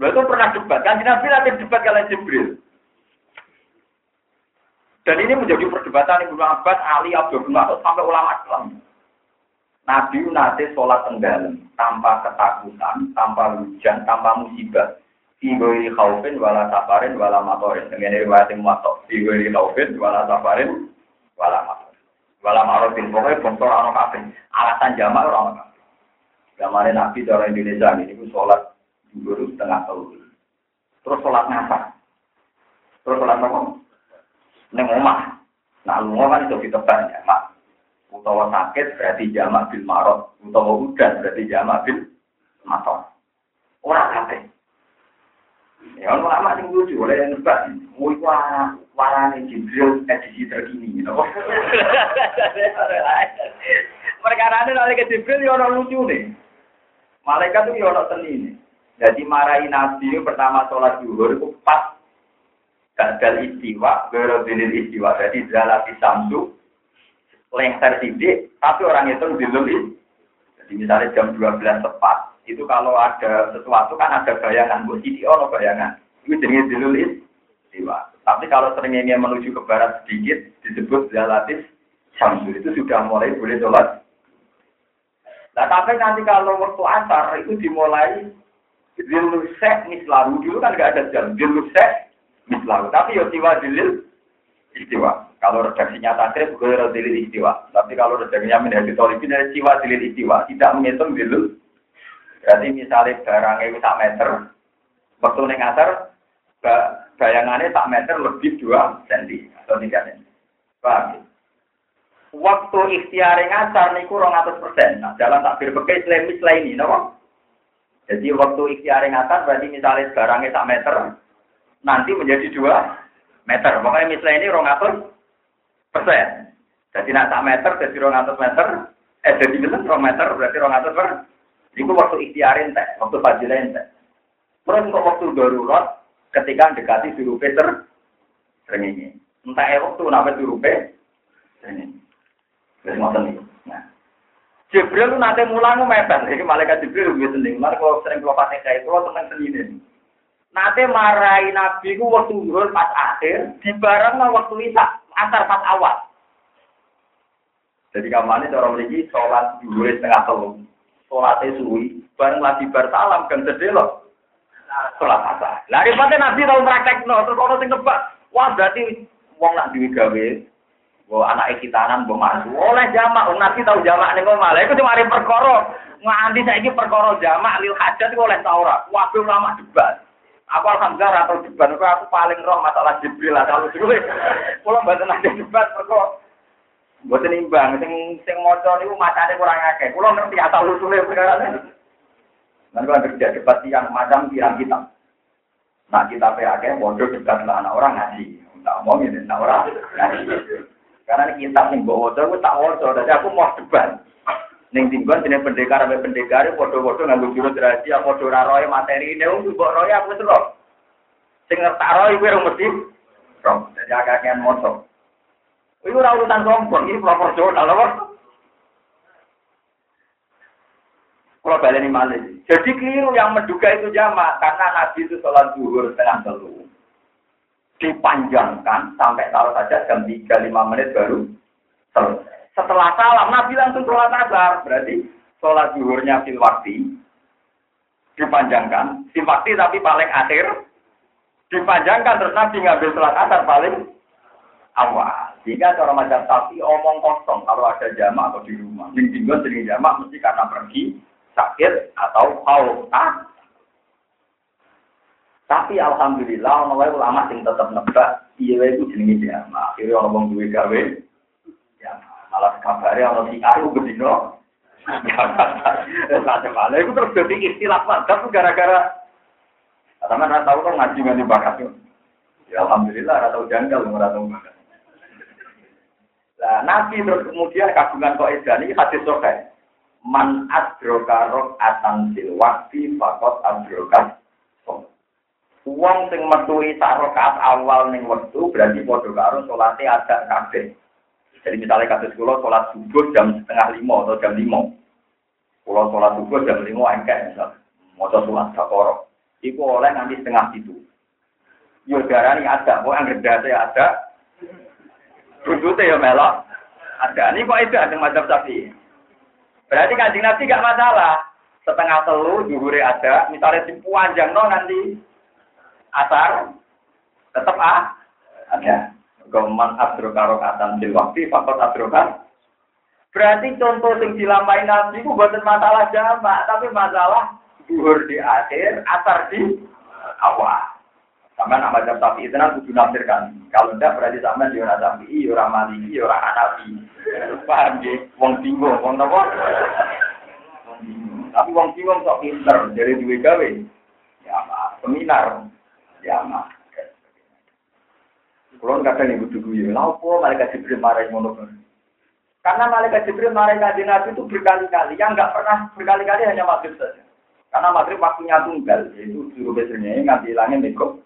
Lalu pernah debat, kan Nabi nanti debat kalian Jibril. Dan ini menjadi perdebatan Ibnu Abbas, Ali, Abdul Mas'ud sampai ulama Islam. Nabi nanti sholat tenggelam tanpa ketakutan, tanpa hujan, tanpa musibah. Iboi khaufin wala safarin wala matorin. Dengan riwayat yang matok. Iboi khaufin wala safarin wala matorin. Walau marofin, pokoknya bongkar orang kafir. Alasan jamak orang kafir. Gambarnya Nabi dari Indonesia ini, itu sholat dulu setengah tahun. Terus sholat ngapa? Terus sholat apa? Neng omah. Nah, lu kan itu ditebak jamak. Utawa sakit berarti jamak bil marot. Utawa udan berarti jamak bil matot. Orang kafir. Ya, orang lama sing lucu, oleh yang nebak. Mau warane Jibril edisi terkini. Mereka ada nanti ke Jibril ya orang lucu nih. Malaikat itu ya orang seni nih. Jadi marahi Nabi pertama sholat zuhur itu pas gagal istiwa, berodilil istiwa. Jadi zalati samsu, lengser sidik, tapi orang itu dilul Jadi misalnya jam 12 tepat, itu kalau ada sesuatu kan ada bayangan, buat sidik ono bayangan. Itu jenis dilul istiwa. Tapi kalau seringnya menuju ke barat sedikit, disebut zalatis samsul. Itu sudah mulai boleh sholat. Nah, tapi nanti kalau waktu asar itu dimulai dilusek mislalu dulu kan nggak ada jam dilusek mislalu tapi ya siwa dilil istiwa kalau redaksinya takrib gue dilil istiwa tapi kalau redaksinya menjadi tolikin dari siwa dilil istiwa tidak menghitung dilil berarti misalnya barangnya itu tak meter waktu neng asar bayangannya tak meter lebih dua senti atau tiga senti paham ya? waktu ikhtiar ngasar niku rong atus persen. Nah, dalam takbir pakai selain ini, no? Jadi waktu ikhtiar atas berarti misalnya barangnya tak meter, nanti menjadi dua meter. Pokoknya misalnya ini rong atas persen. Jadi nak tak meter, jadi rong atas meter, eh jadi misalnya rong meter berarti rong atas per. Itu waktu ikhtiarin teh, waktu fajilain teh. Terus kok waktu darurat ketika dekati suruh Peter sering ini. Entah eh waktu napa suruh Peter sering. Terus ngoten Nah, Jibril nanti mulang mepet, jadi malaikat Jibril lebih seneng. Mari kalau sering kalau pakai saya, kalau tentang seni ini. Nanti marahi Nabi ku waktu zuhur pas akhir, di barang waktu isak antar pas awal. Jadi kamane cara mriki sholat zuhur setengah telu. Sholatnya suwi, bareng lagi bersalam kan sedelok. Sholat asar. Lah ribate Nabi tau praktekno, terus ono sing nebak. Wah berarti wong nak duwe gawe Wah anak kitanan mbok masuk oleh jamak, nabi tahu jamak ning malah iku cuma arep perkara. Nganti saiki perkara jamak lil hajat oleh Taurat. Wabe ulama debat. Aku alhamdulillah atau debat aku, aku paling roh masalah Jibril kalau dulu. Kula mboten ada debat perkara Mboten imbang sing sing maca niku macane kurang akeh. Kula ngerti asal usule perkara ini. Nanti kalau kerja debat yang macam pirang kitab. Nah kita akeh bodoh debat lah anak orang ngaji. Tak omongin anak orang ngaji. Karena ini kitab nih bawa waca, tak waca, jadi aku mau debat. Neng tinggal jenis pendekar sampai pendekar, foto-foto nggak jurus rahasia, foto raroy materi ini, untuk bawa roy aku itu loh. Sing tak roy gue orang mesti, jadi agak-agak motor. Itu urutan sombong, ini proporsional loh. Kalau balik ini malah. Jadi keliru yang menduga itu jamaah, karena Nabi itu sholat zuhur setengah telur dipanjangkan sampai taruh saja jam 3-5 menit baru selesai. Setelah salam, Nabi langsung sholat asar. Berarti sholat zuhurnya fil waktu dipanjangkan. Fil waktu tapi paling akhir dipanjangkan. Terus Nabi ngambil sholat asar paling awal. Jika cara macam sapi omong kosong kalau ada jamak atau di rumah. Ning tinggal sering jamak mesti karena pergi, sakit, atau haus. Ah, tapi alhamdulillah ono ulama sing tetep nebak iya itu jenenge jamaah. Akhire ono wong duwe gawe malah kabare ono sing aku bedino. Malah itu terus jadi istilah mantap gara-gara sama nggak tahu kan ngaji ngaji bakat Ya alhamdulillah nggak tahu janggal nggak tahu bakat. Nah, Nabi terus kemudian kagungan kok edani hadis sokai. Man adroka rok atan sil wakti fakot adroka Uang sing metuhi sak rakaat awal ning wektu berarti padha karo salate ada kabeh. Jadi misalnya kasus kula salat subuh jam setengah lima atau jam lima. Kula salat subuh jam lima engkek misal. Maca salat sakoro. Iku oleh nanti setengah itu. Yo darani ada, kok anggere date ada. Rujute ya melok. Ada. Ini kok itu ada macam sapi. Berarti kanjeng Nabi gak masalah. Setengah telu, juhure ada. Misalnya si panjang no nanti asar tetap ah ada goman abdroka rokatan bil waktu fakot abdroka berarti contoh yang dilampain nabi itu bukan masalah jamak tapi masalah duhur di akhir asar di awal. Sama nama jam tapi itu nanti kudu nafsirkan kalau tidak berarti sama di orang tapi orang maliki orang anabi paham ya? Wong bingung wong nopo tapi wong bingung sok pinter dari dua gawe. Ya seminar. Kiamat. Kalau kadang butuh gue, lalu malaikat Jibril marah ngono Karena malaikat Jibril marah kaji Nabi itu berkali-kali, yang nggak pernah berkali-kali hanya maghrib saja. Karena maghrib waktunya tunggal, yaitu juru besarnya nggak hilangin mekop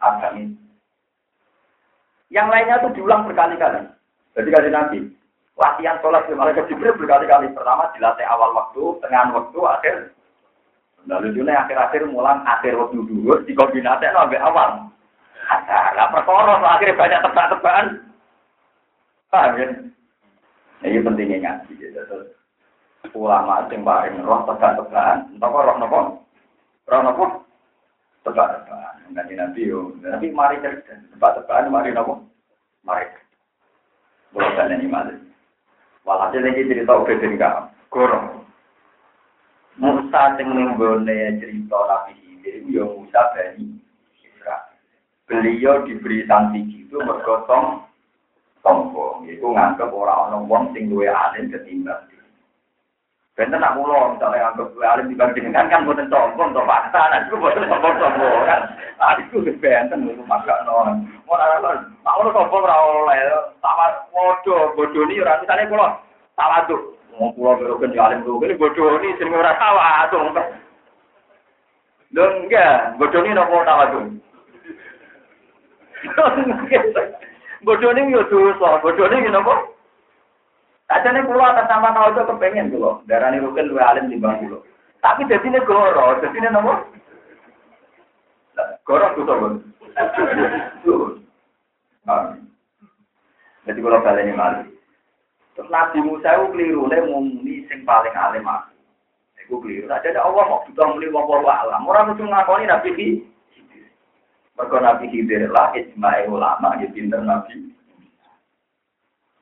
agami. Yang lainnya itu diulang berkali-kali. Jadi kaji Nabi, latihan sholat di malaikat Jibril berkali-kali. Pertama dilatih awal waktu, tengah waktu, akhir Lalu juga akhir-akhir mulang akhir waktu dulu dikombinasi sampai awal. Ada perkara akhirnya banyak tebak-tebakan. Paham ya? Nah, ini pentingnya ngaji. Gitu. ulama sing paling roh tebak-tebakan. Entah roh nopo? Roh nopo? Tebak-tebakan. Nanti nanti yo. Tapi mari cerdas. Tebak-tebakan mari nopo? Mari. Boleh tanya ini malah. Walhasil ini cerita udah enggak. Gorong. Musa sing ning cerita Nabi Khidir yo Musa bani. beliau diberi sanksi itu bergotong sombong itu nganggep ora ana wong sing duwe alim ketimbang Bener nak kula misale anggap kula alim dibanding kan kan mboten sombong to Pak. Nah iku mboten sombong sombong. Nah iku wis benten niku maksa nang. Ora ana tak ono sombong ora oleh. Tawar bodho bodoni ora misale kula tawadhu. Wong kula karo kan alim kok kene bodoni sing ora tawadhu. Lha enggak, bodoni napa tawadhu? Bodoh ini yo dosa, bodoh ini nopo? Sajane kula atas nama tahu itu kepengen kula. Darani rukin luwe alim timbang kula. Tapi dadine goro, dadine napa? Goro kudu kon. Jadi kalau kalian ini malu. Terus Nabi Musa itu keliru, dia mumi sing paling alim aku. Itu keliru. Jadi Allah mau juga muli wong alam. Orang itu ngakoni Nabi. Mereka Nabi Khidir lah, ijma'i ulama, ya pinter Nabi.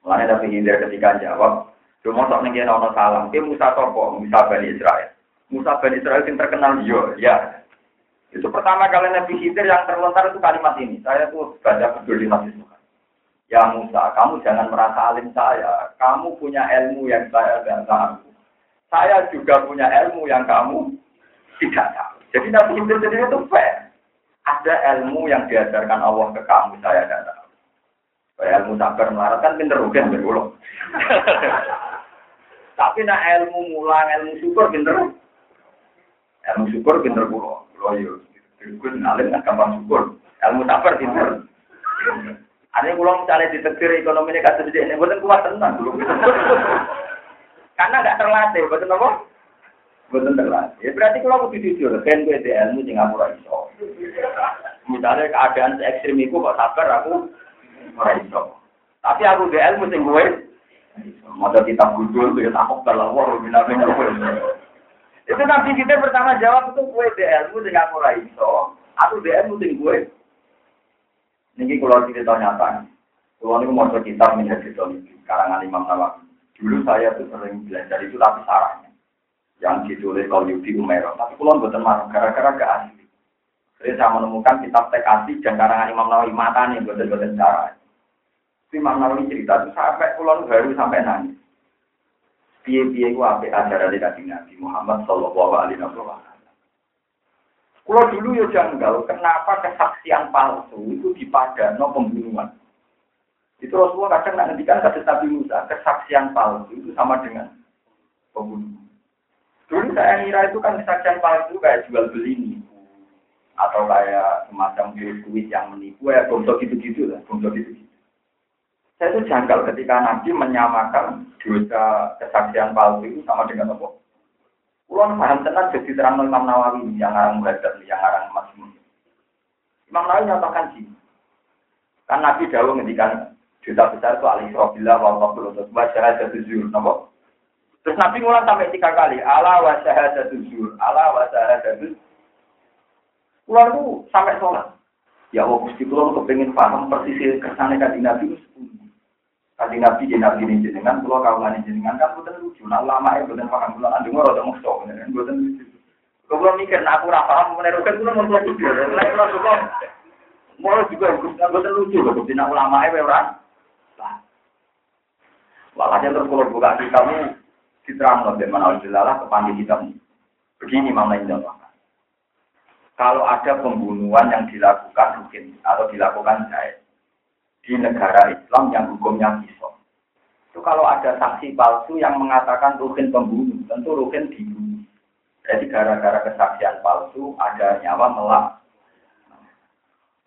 Mana tapi hindar ketika jawab, cuma sok nih nono salam. Dia Musa Topo, Musa Bani Israel. Musa Bani Israel yang terkenal yo, ya. Itu pertama kali Nabi Khidir yang terlontar itu kalimat ini. Saya tuh baca peduli Nabi Tuhan. Ya Musa, kamu jangan merasa alim saya. Kamu punya ilmu yang saya tidak tahu. Saya juga punya ilmu yang kamu tidak tahu. Jadi Nabi Khidir sendiri itu fair. Ada ilmu yang diajarkan Allah ke kamu, saya tidak tahu. Kayak ilmu sabar melarat kan pinter ugen berulo. Tapi nak ilmu mulang, ilmu syukur pinter. Ilmu syukur pinter kulo. Kulo yo. Gue ngalim kan gampang syukur. Ilmu sabar pinter. Ada kulo misalnya ditetir ekonomi ini kasih sedih ini, bukan kuat tenang dulu. Karena nggak terlatih, betul apa? Betul terlatih. Ya berarti kalau aku jujur, kan gue di ilmu Singapura iso. Misalnya keadaan ekstrim itu kok sabar aku Ora iso. Tapi aku ge ilmu sing kowe. Mata kita gudul ya takut kalau wah bina bina Itu nanti kita pertama jawab itu gue de ilmu sing aku ora iso. Aku de ilmu sing gue. Niki kalau kita nyata. Kalau ini mau kitab menjadi karangan Imam Nawawi. Dulu saya tuh sering belajar itu tapi sarahnya. Yang ditulis kalau Yudi Umero. Tapi kalau buatan marah, gara-gara gak asli. Jadi saya menemukan kitab teks asli dan karangan Imam Nawawi mata nih buatan-buatan cara. Imam Nawawi cerita itu sampai pulau baru sampai nangis. Piye-piye ku ape ajaran dari Nabi Muhammad Shallallahu Alaihi Wasallam. Kalau dulu ya janggal, kenapa kesaksian palsu itu dipadano pembunuhan? Itu Rasulullah kadang nak ngendikan kata Nabi Musa, kesaksian palsu itu sama dengan pembunuhan. Dulu saya ngira itu kan kesaksian palsu kayak jual beli nipu atau kayak semacam kuis yang menipu ya bongso gitu-gitu lah, bongso gitu-gitu. Saya itu janggal ketika Nabi menyamakan dosa kesaksian palsu itu sama dengan apa? Pulau paham tenang jadi terang Imam Nawawi yang ngarang muhadzab yang ngarang Masmum. Imam Nawawi nyatakan sih. Kan Nabi dahulu ngendikan dosa besar itu alih bila wa waqtul utut wa zur napa? Terus Nabi ngulang sampai tiga kali, ala wa syahadatul zur, ala wa syahadatul Pulau itu sampai sholat. Ya Allah, Gusti Pulau kepengen paham persis kesannya kaji Nabi Kali nabi di nabi ini jenengan, nggak jenengan kan bukan lucu. Nah lama ya bukan paham, bukan anda mau rada kan bukan lucu. Belum mikir, aku rasa paham, menerukan itu mau lucu. Suka, mau juga bukan lucu, loh. Bukti nak ulama ya orang. Walhasil terus kalau buka kitabmu, diterang loh, bagaimana Allah kepanggil kitabmu. Begini mana ini Kalau ada pembunuhan yang dilakukan mungkin atau dilakukan jahit, di negara Islam yang hukumnya pisau. Itu kalau ada saksi palsu yang mengatakan Rukin pembunuh, tentu Rukin dibunuh. Jadi gara-gara kesaksian palsu ada nyawa melak.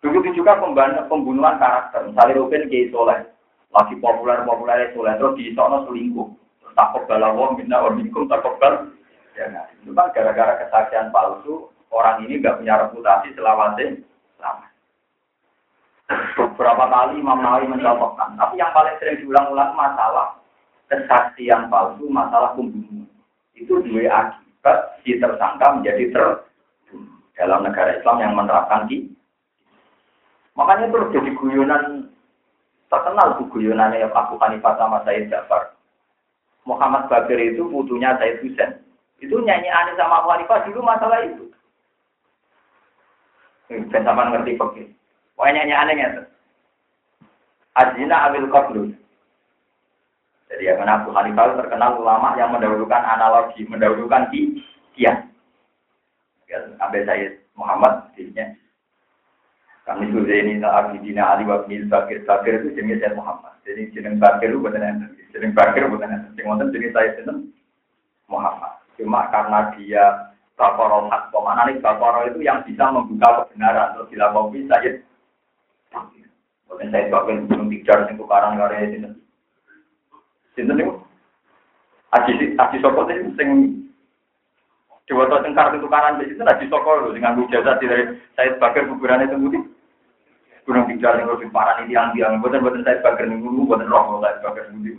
Begitu juga pembunuhan karakter. Misalnya Rukin Kiai lagi populer-populer Soleh, terus di selingkuh. Takut balawong, bina orbikum, takut bal. Ya, nah, itu gara-gara kesaksian palsu, orang ini nggak punya reputasi selawatnya selamat. Beberapa kali Imam Nawawi mencontohkan. Tapi yang paling sering diulang-ulang masalah kesaksian palsu, masalah pembunuhan. itu dua akibat si tersangka menjadi ter dalam negara Islam yang menerapkan di makanya terus jadi guyonan terkenal tuh guyonannya Abu Hanifah sama Said Ja'far Muhammad Bakir itu putunya Said Husain itu nyanyi aneh sama Abu Hanifah dulu masalah itu. Dan sama ngerti pergi pokoknya nyanyi anehnya tuh. Azina Abil Qadlu jadi yang Abu Hanifah terkenal ulama yang mendahulukan analogi, mendahulukan dia. Ya, ambil saya Muhammad dirinya. Kami sudah ini Abidina Ali wa bin Bakir Bakir itu jenis saya Muhammad. Jadi jenis Bakir itu bukan yang jenis Bakir bukan yang jenis saya itu Muhammad. Cuma karena dia Bakoro hak, ke mana nih Bakoro itu yang bisa membuka kebenaran terus dilakukan saya. Bukan saya Bakir belum tiga itu karang karya itu. Sinten niku? Aji aji soko sing sing Dewa sing kartu tukaran di situ aji soko lho sing nganggo jasa dari saya sebagai kuburan itu budi. Gunung Tidar yang lebih parah ini yang tiang buatan buatan saya sebagai nunggu buatan roh saya sebagai budi.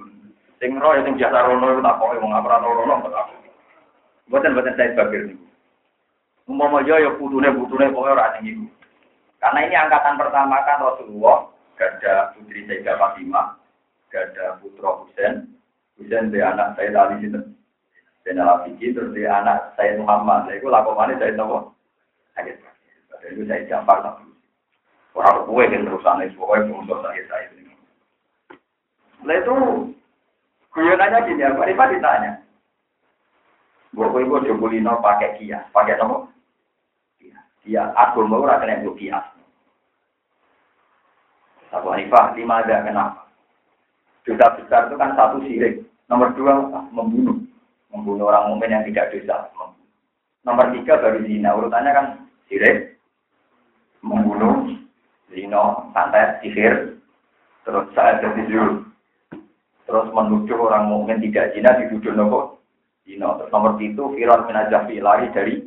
Sing roh sing jasa rono tak pokoknya mau ngapra rono tak Buatan buatan saya sebagai nunggu. Umpama yo yo putune putune pokoknya orang ini. Karena ini angkatan pertama kan Rasulullah, gada putri Sayyidah Fatimah, ada putra Husain, Husain dia anak saya Ali situ. Dan ala fikir terus dia anak saya Muhammad. Saya itu lakukannya saya tahu. Ayat. Pada itu saya Jafar tapi orang kue yang terusan itu pokoknya untuk saya saya ini. Setelah itu guyonannya gini, apa Rifa ditanya. Bapak ibu Jokulino pakai kias, pakai apa? Dia agama orang kena kias. Abu Hanifah lima ada kenapa? Dosa besar itu kan satu sirik. Nomor dua membunuh. Membunuh orang mukmin yang tidak dosa. Nomor tiga baru zina. Urutannya kan sirik, membunuh, zina, santet, sihir, terus saat jadi Terus menuduh orang mukmin tidak zina dituduh nopo zina. Terus nomor itu viral minajafi lari dari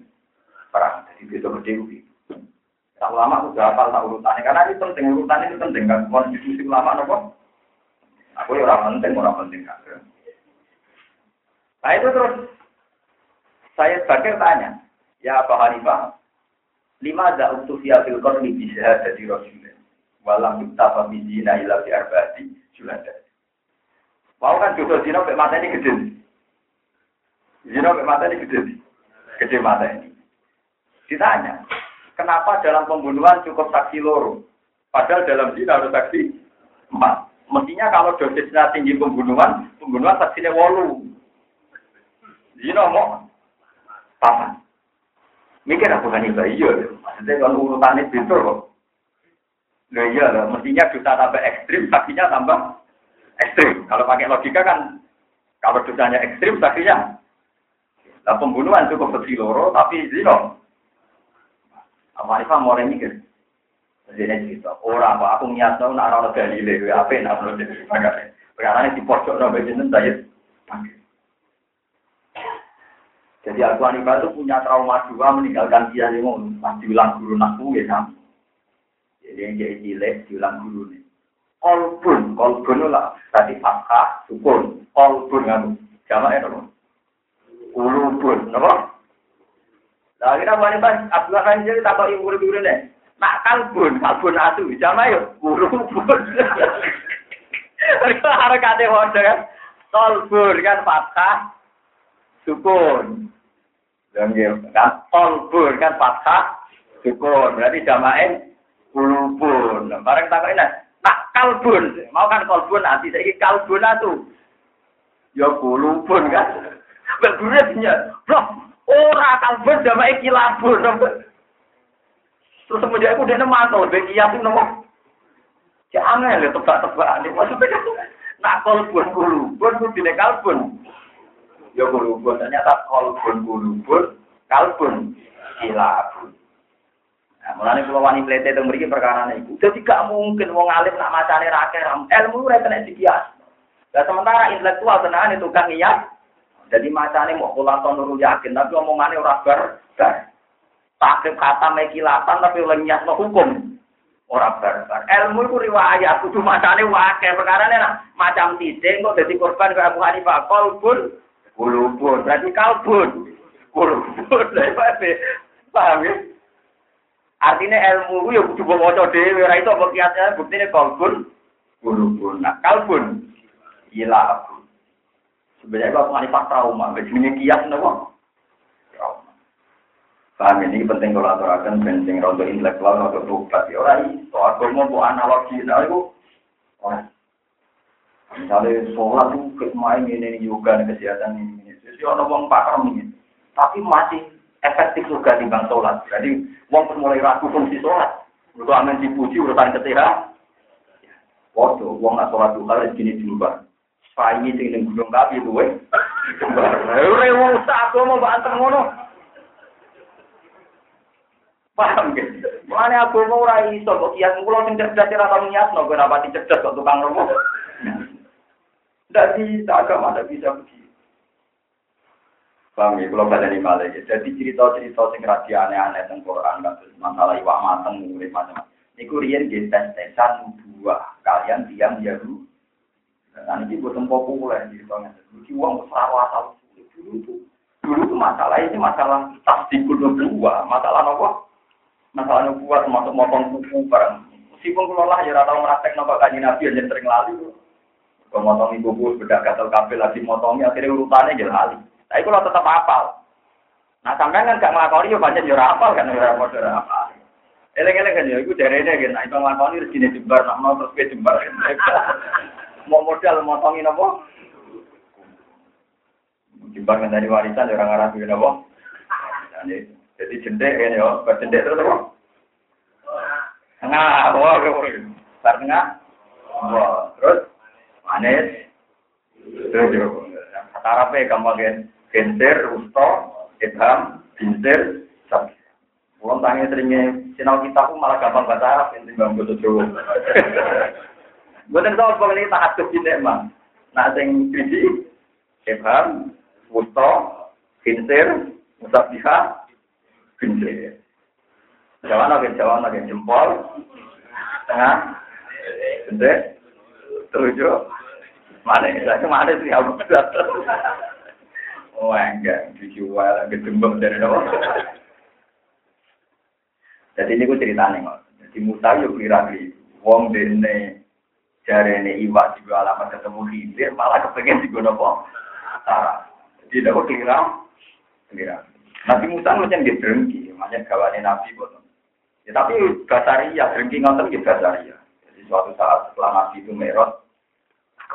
perang. Jadi itu gede Tak lama sudah hafal tak urutannya karena ini penting urutan itu penting kan konstitusi ulama nopo Aku ya orang penting, orang penting kan. Nah itu terus saya sebagai tanya, ya Pak Hanifah, lima ada untuk via filkor bisa jadi Rasulullah. Walam kita pamizina ila fi arba'ati julada. Mau kan juga zina sampai mata ini gede. Zina sampai mata ini gede. Gede mata ini. Ditanya, kenapa dalam pembunuhan cukup saksi loro? Padahal dalam zina harus saksi empat. Mestinya kalau dosisnya tinggi pembunuhan, pembunuhan saksinya wolu. Zino mau papan. Mikir aku kan itu iya, maksudnya kalau urutannya pintu kok. Nah iya lah, mestinya dosa tambah ekstrim, saksinya tambah ekstrim. Kalau pakai logika kan, kalau dosanya ekstrim, saksinya. Nah pembunuhan cukup kecil loro, tapi zino. Apa mau mikir? Jadi cerita, orang apa aku niat tahu nak orang Galileo, apa yang perlu jadi Perkara ini di pojok nabi jeneng saya. Jadi aku Hanifah itu punya trauma dua meninggalkan dia yang mau diulang guru nakku ya sama. Jadi yang jadi cilik diulang guru nih. Kolbun, kolbun lah tadi fathah, sukun, kolbun kamu. Jamak ya dong. Ulubun, nopo. Lah kita wanita Abdullah kan jadi tak tahu ibu ibu nih. Nak kalbun, kalbun atu, jama yo kurupun. Harus kate hoda kan. Kalbun kan fathah, sukun. Dan kan kalbun kan fathah, sukun. Berarti jamain kulubun. Bareng tak ini, nak kalbun, mau kan kalbun nanti saya kalbun atu. Ya kulubun kan. Berbunyinya, bro, ora kalbun jamain kilabun. Terus kemudian aku udah nemantau, lebih kias itu nemu. Aneh ya tebak-tebak ini. Maksudnya kan, nak kolbun kulubun, pun tidak kalbun. Ya kulubun, ternyata kolbun kulubun, kalbun kilabun. Nah, mulane kula wani plete teng mriki perkara niku. Dadi gak mungkin wong alim nak macane ra keram. Ilmu ora kena dikias. Sementara intelektual tenan itu kan iya. Jadi macane mau kula nurul yakin tapi omongane ora bar bar. Takrib kata mekilatan tapi oleh no hukum. Orang barbar. Ilmu itu riwayat, kudu macane wakil. Perkara ini macam titik, kok jadi korban ke Abu Hanifah. Kulubun, berarti kalbun. Kulubun, paham ya? Artinya ilmu ya kudu maca dhewe, ora itu apa kiasnya buktine kalbun. Kulubun, nah kalbun. Ila aku. Sebenarnya kalau manifat trauma, jenenge kias napa? Trauma. Paham ini penting kalau aturakan penting rondo intelektual rondo tobat ya orang itu agama bu analogi nah itu orang misalnya sholat itu main ini juga kesehatan ini jadi orang uang pakar ini tapi masih efektif juga di bang sholat jadi uang mulai ragu fungsi sholat untuk amin dipuji urutan kesehatan Waduh, uang nggak sholat dulu harus gini juga. Saya ini tinggal gunung kapi eh. Rewu aku mau banter ngono. Paham gitu? Mana aku mau ora iso kok kias kula sing cerdas ora tau niatno kowe ora pati cerdas kok tukang romo. Ndak bisa agama ndak bisa begitu. Paham ya, kalau pada ini malah ya. Jadi cerita-cerita sing rahasia aneh-aneh tentang Quran, masalah iwak mateng, murid macam-macam. Niku riyen nggih tes-tesan dua kalian diam Yahudi. Nah ini buatan populer ceritanya. Jadi uang sarawat tahu dulu itu. Dulu itu masalah ini masalah tasdikul dua, masalah apa? masalah nubuat termasuk motong kuku barang. Meskipun kalau lah ya tahu meraktek nopo kaji nabi aja sering lali. Kalau motong ibu bus bedak gatel kabel lagi motongnya akhirnya urutannya jadi lali. Tapi kalau tetap apal. Nah sampai kan gak ngelakoni ya banyak jurah apal kan jurah apal jurah apal. Eleng-eleng kan ya, itu ini kan, nah itu ngelakoni rezeki jembar, nak mau terus ke jembar. Mau modal motongin apa? Jembar kan dari warisan, orang arah juga apa? Jadi jendek ini ya, berjendek terus apa? Tengah, wah, tengah, wah, terus kata Arabnya kamu gen, genser, usto, ibham, binser, sabi. Pulang tanya seringnya sinau kita pun malah gampang bahasa Arab yang timbang bahasa Jawa. Bukan tahu apa ini tak hadap ini emang. Nah, yang biji, ibham, usto, binser, musabihah, Bintik. Jawa lagi, Jawa lagi jempol, tengah, bintik, tujuh, mana ini? Saya mana sih aku Oh enggak, dijual lagi tembem dari bawah. Jadi ini gue cerita nih, jadi Musa yuk kira wong dene jari ini iwak juga alamat ketemu hilir, malah kepengen juga nopo. Jadi tidak kira, kira. Nabi Musa macam dia berhenti, macam kawannya Nabi boten. Ya, tapi Basaria, berhenti ngotot di Basaria. Jadi suatu saat setelah Nabi itu merot,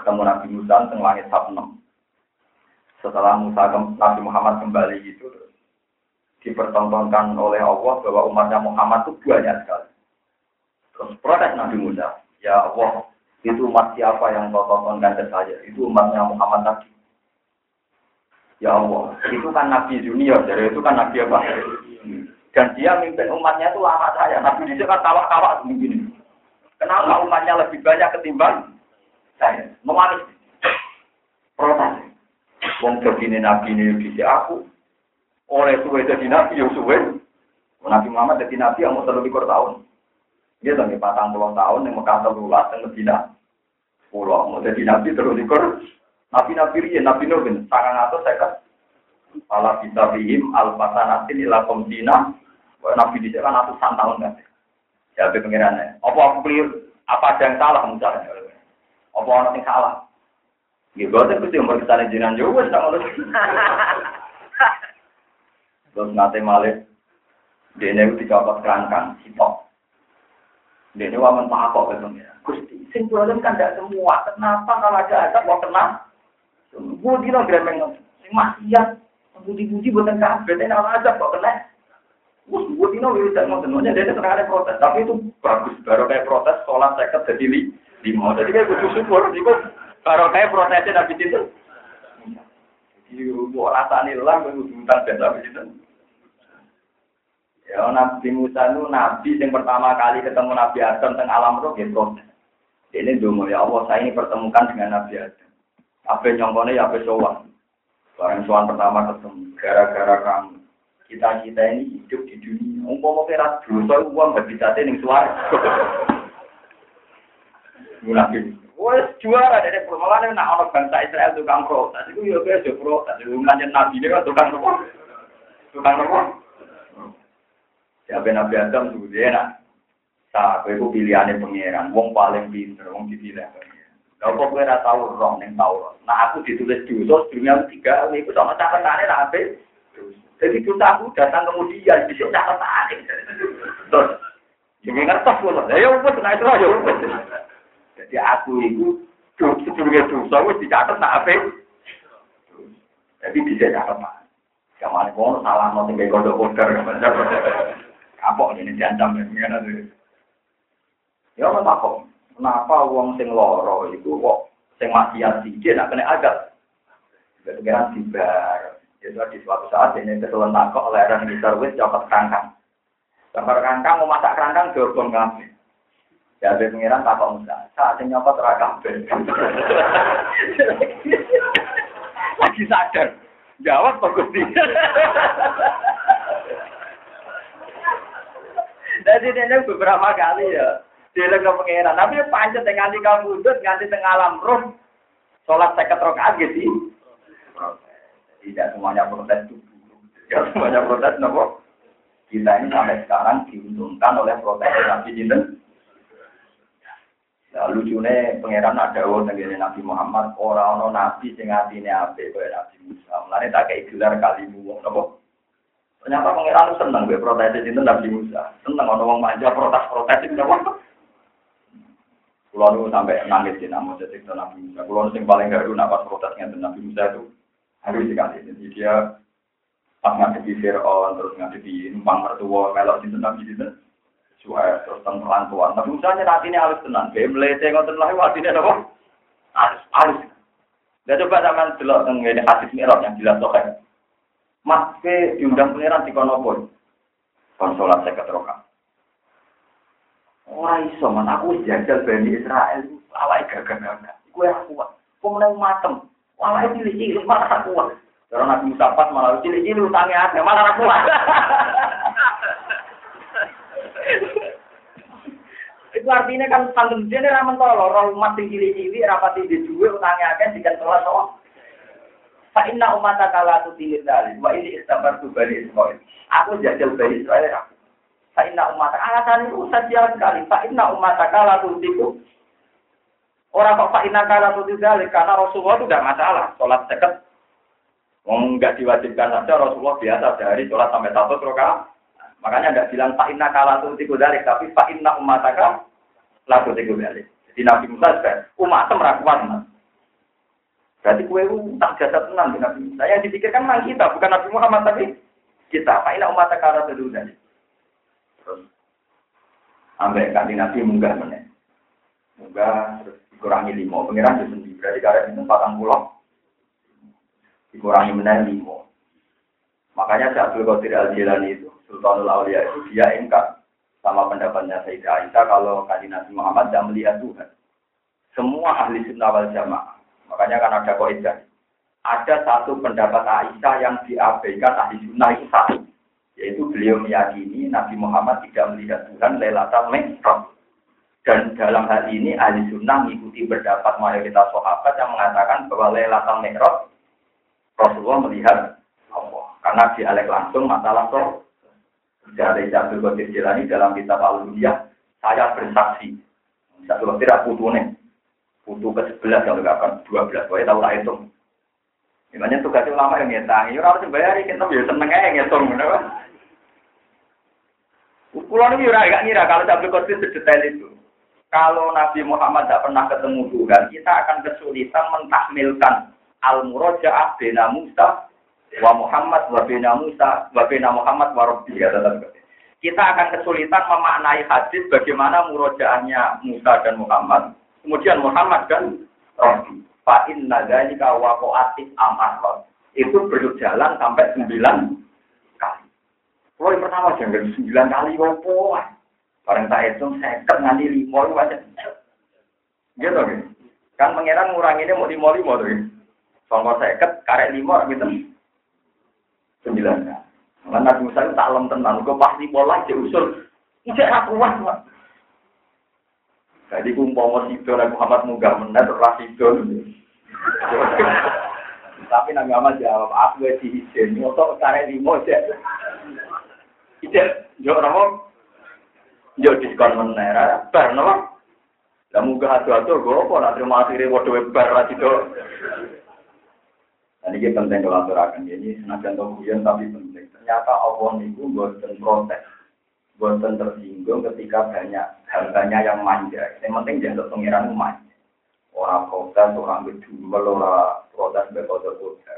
ketemu Nabi Musa teng langit enam. Setelah Musa Nabi Muhammad kembali itu dipertontonkan oleh Allah bahwa umatnya Muhammad itu banyak sekali. Terus protes Nabi Musa, ya Allah, itu umat siapa yang kau tontonkan ke saya? Itu umatnya Muhammad Nabi. Ya Allah, itu kan Nabi junior, jadi itu kan Nabi apa? Dan dia mimpin umatnya itu lama saya. Nabi itu kan kawak-kawak begini. Kenapa umatnya lebih banyak ketimbang? Memanis. Protes. Wong begini Nabi ini bisa aku. Oleh suwe jadi Nabi, ya suwe. Nabi Muhammad jadi Nabi yang terlalu tahun. Dia sampai patang puluh tahun yang Mekah terulas yang Medina. Pulau mau jadi Nabi terus dikur. Nabi-nabi riyen, Nabi Nuh ben sangang atus seket. Pala bisa bihim al-fatanatin ila komdina. Nabi di kan atusan tahun kan. Ya, pengirannya. Apa aku keliru? Apa ada yang salah misalnya? Apa orang yang salah? Ya, gue tuh kudu yang berkesalahan jinan juga, sama lu. Terus nanti malik, dia ini dicopot kerangkang, sitok. Dia ini waman pak kok ketemu ya. Gusti, sing kan tidak semua. Kenapa kalau ada azab, mau kenapa? Gue dino gremeng sing maksiat, budi-budi buatan kabeh, tapi nama aja kok kena. Gue gue dino wiridan ngoten, makanya dia tenang ada protes, tapi itu bagus. Baru kayak protes, sholat seket jadi lima. Jadi kayak gue syukur, itu baru kayak protesnya nabi itu. Jadi gue rasa nih lah, gue utang dan nabi itu. Ya, Nabi Musa itu nabi yang pertama kali ketemu Nabi Adam tentang alam roh, gitu. Ini dulu ya Allah, saya ini pertemukan dengan Nabi Adam. Apa nyongkone ya apa sowan. Barang sowan pertama ketemu gara-gara kamu. Kita kita ini hidup di dunia. Umpama kira dosa uang bisa ning suara. Munafik. Wes juara dari permalaan nak orang bangsa Israel tukang protes. Itu ya biasa protes. Itu nanya nabi kan tukang apa? Tukang apa? Siapa Nabi Adam juga dia nak. Sa, aku pilihannya pangeran. Wong paling pinter, wong dipilih pangeran. Kalau kok gue tahu roh, neng tahu. Nah aku ditulis dosa, dunia tiga, itu sama catatannya nabi. Jadi dosa aku datang kemudian, bisa catatannya. Terus, jadi ngertos loh. Ya umpet, nah itu ya umpet. Jadi aku itu sebelumnya dosa wis dicatat nak apa? Jadi bisa catat pak. Kamane kono salah mau tinggal kodok kodar kapok ini diancam ya Ya apa takut? Kenapa uang sing loro itu kok sing maksiat sithik nak kena agak? Kedengaran tibar. Jadi di suatu saat ini kesulitan takut leran besar wis copot kangkang. Copot kangkang mau masak kangkang jorong ngambil. Ya ada pengiran tak kok enggak. Saat ini nyopot rakam Lagi sadar. Jawab Pak Gusti. Jadi ini beberapa kali ya. Dia ke pengiran. Tapi panjat dengan nganti kamu udut, nganti tengah alam roh. Sholat seket rokaat gitu. Tidak semuanya protes itu. Tidak semuanya protes, nopo. Kita ini sampai sekarang diuntungkan oleh protes Nabi Jinten. Nah, lucunya pangeran ada wong tenggene Nabi Muhammad ora ana nabi sing atine apik kaya Nabi Musa. Mulane tak kei gelar kalimu wong napa? Ternyata pangeran seneng gue protes itu Nabi Musa. Seneng ana wong manja protes-protes itu napa? Kulo sampai nangis di nama jadi Nabi Musa. Kulo sing paling garu nak pas protesnya Nabi Musa itu harus sekali. Jadi dia pas ngadepi Fir'aun terus ngadepi numpang mertua melok di Nabi itu suara terus tentang tuan. Tapi misalnya nanti ini harus tenang. Kayak melete ngotot lah, ini apa? Harus, harus. Dan coba zaman delok tentang ini hadis yang jelas toh Mas ke diundang pangeran di Konsolat saya keterokan. Ora iso man aku jajal Bani Israel awake gagah-gagah. Iku ya kuat. Kok meneng matem. Awake cilik-cilik malah kuat. Karena Nabi Musa malah cilik-cilik utangnya ada malah kuat. Itu artinya kan tanggung jene ra mentolo, roh umat sing cilik-cilik rapati di duwe utange akeh telat to. Fa inna ummata kala tu tilil dalil wa ini istabar tu bani Israil. Aku jajal bani Israil aku. Fa inna ummata alasan itu saja sekali. Fa inna ummata kala tu tiku. Orang kok fa inna kala tu dalil karena Rasulullah itu tidak masalah. Sholat seket. Wong enggak diwajibkan saja Rasulullah biasa dari sholat sampai satu rakaat. Makanya tidak bilang Pak Inna kala tiku dari, tapi Pak Inna umataka laku tiku dari. Jadi Nabi Musa juga umat merakuan. Berarti kue tak jasa tenang di Nabi Musa. Yang dipikirkan memang kita, bukan Nabi Muhammad tapi kita. Pak Inna umataka tiku dari. Terus sampai kanti Nabi munggah mana? Munggah terus dikurangi lima. Pengiran itu sendiri. Berarti karet itu patang pulau. Dikurangi mana lima. Makanya Syabdul Qadir Al-Jilani itu Sultanul Aulia itu dia ingkar sama pendapatnya Sayyidah Aisyah kalau kali Nabi Muhammad tidak melihat Tuhan. Semua ahli sunnah wal jamaah. Makanya kan ada kaidah. Ada satu pendapat Aisyah yang diabaikan ahli sunnah itu satu. Yaitu beliau meyakini Nabi Muhammad tidak melihat Tuhan Lailatul Mi'raj. Dan dalam hal ini ahli sunnah mengikuti pendapat mayoritas sahabat yang mengatakan bahwa Lailatul Mi'raj Rasulullah melihat Allah. Karena dialek langsung masalah roh. Dari Abdul Qadir Jilani dalam kitab Al-Uliyah, saya bersaksi. Satu waktu tidak nih. Putu ke-11 yang akan 12. Pokoknya tahu lah itu. Gimana tugas ulama yang ngetang. Ya harus bayar, kita bisa seneng aja ngitung. Pulau ini ora gak ngira kalau Abdul Qadir sedetail itu. Kalau Nabi Muhammad tidak pernah ketemu Tuhan, kita akan kesulitan mentahmilkan al-murajaah bena Musa wa Muhammad wa bina Musa wa bina Muhammad wa Rabbi ya Kita akan kesulitan memaknai hadis bagaimana murojaahnya Musa dan Muhammad. Kemudian Muhammad dan Rabbi. Fa inna dzalika waqa'atis amar. Itu berjalan sampai sembilan kali. Kalau yang pertama jangan sembilan kali opo. Barang tak hitung seket nganti lima itu aja. Gitu kan. Kan ngurang ini mau lima lima tuh. Soalnya seket karek lima gitu sembilan kali. Karena Nabi Musa itu tak lem tenang, gue pasti pola aja usul. Ijek aku kuat, Pak. Jadi kumpul sido Nabi Muhammad munggah menat ora sido. Tapi Nabi Muhammad jawab, aku wis diizin nyoto kare limo aja. Ijek, yo ora yo diskon meneh ra bar napa? Lah munggah adu-adu go apa nak terima akhire padha bar ra sido. Dan ini penting kalau ini senajan guyon tapi penting. Ternyata Allah niku boten protes bosan tersinggung ketika banyak hambanya yang manja. Yang penting jangan pengiran manja. Orang protes, orang berdumel, orang protes berkode kode.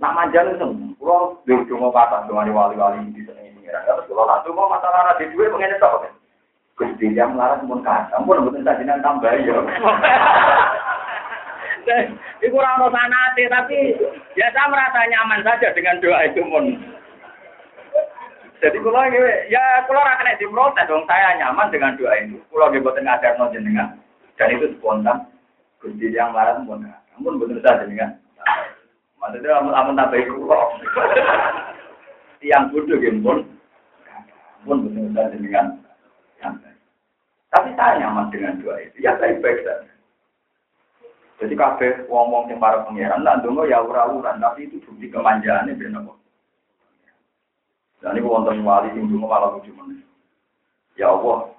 Nak manja nih sem, pulau di ujung kata cuma wali-wali di sini pengiran. Nanti mau masalah di dua pengen itu apa? Gusti yang melarat pun kata, pun betul saja nanti tambah ya. Iku orang sanate tapi ya saya merasa nyaman saja dengan doa itu pun. Jadi kalau ya kalau rakyat diprotes dong, saya nyaman dengan doa itu. Kalau dia buat ngajar no jenengan, dan itu spontan. Gusti yang marah pun, namun betul saja jenengan. Maksudnya amun amun tak baik kulo. Tiang bodoh game pun, pun betul saja jenengan. Tapi saya nyaman dengan doa itu. Ya baik-baik saja. Jadi kafe wong-wong yang para pangeran, lah dong ya ura-uran, tapi itu bukti kemanjaan ini benar dan ini wonten wali sing dungo malah lucu. Ya Allah,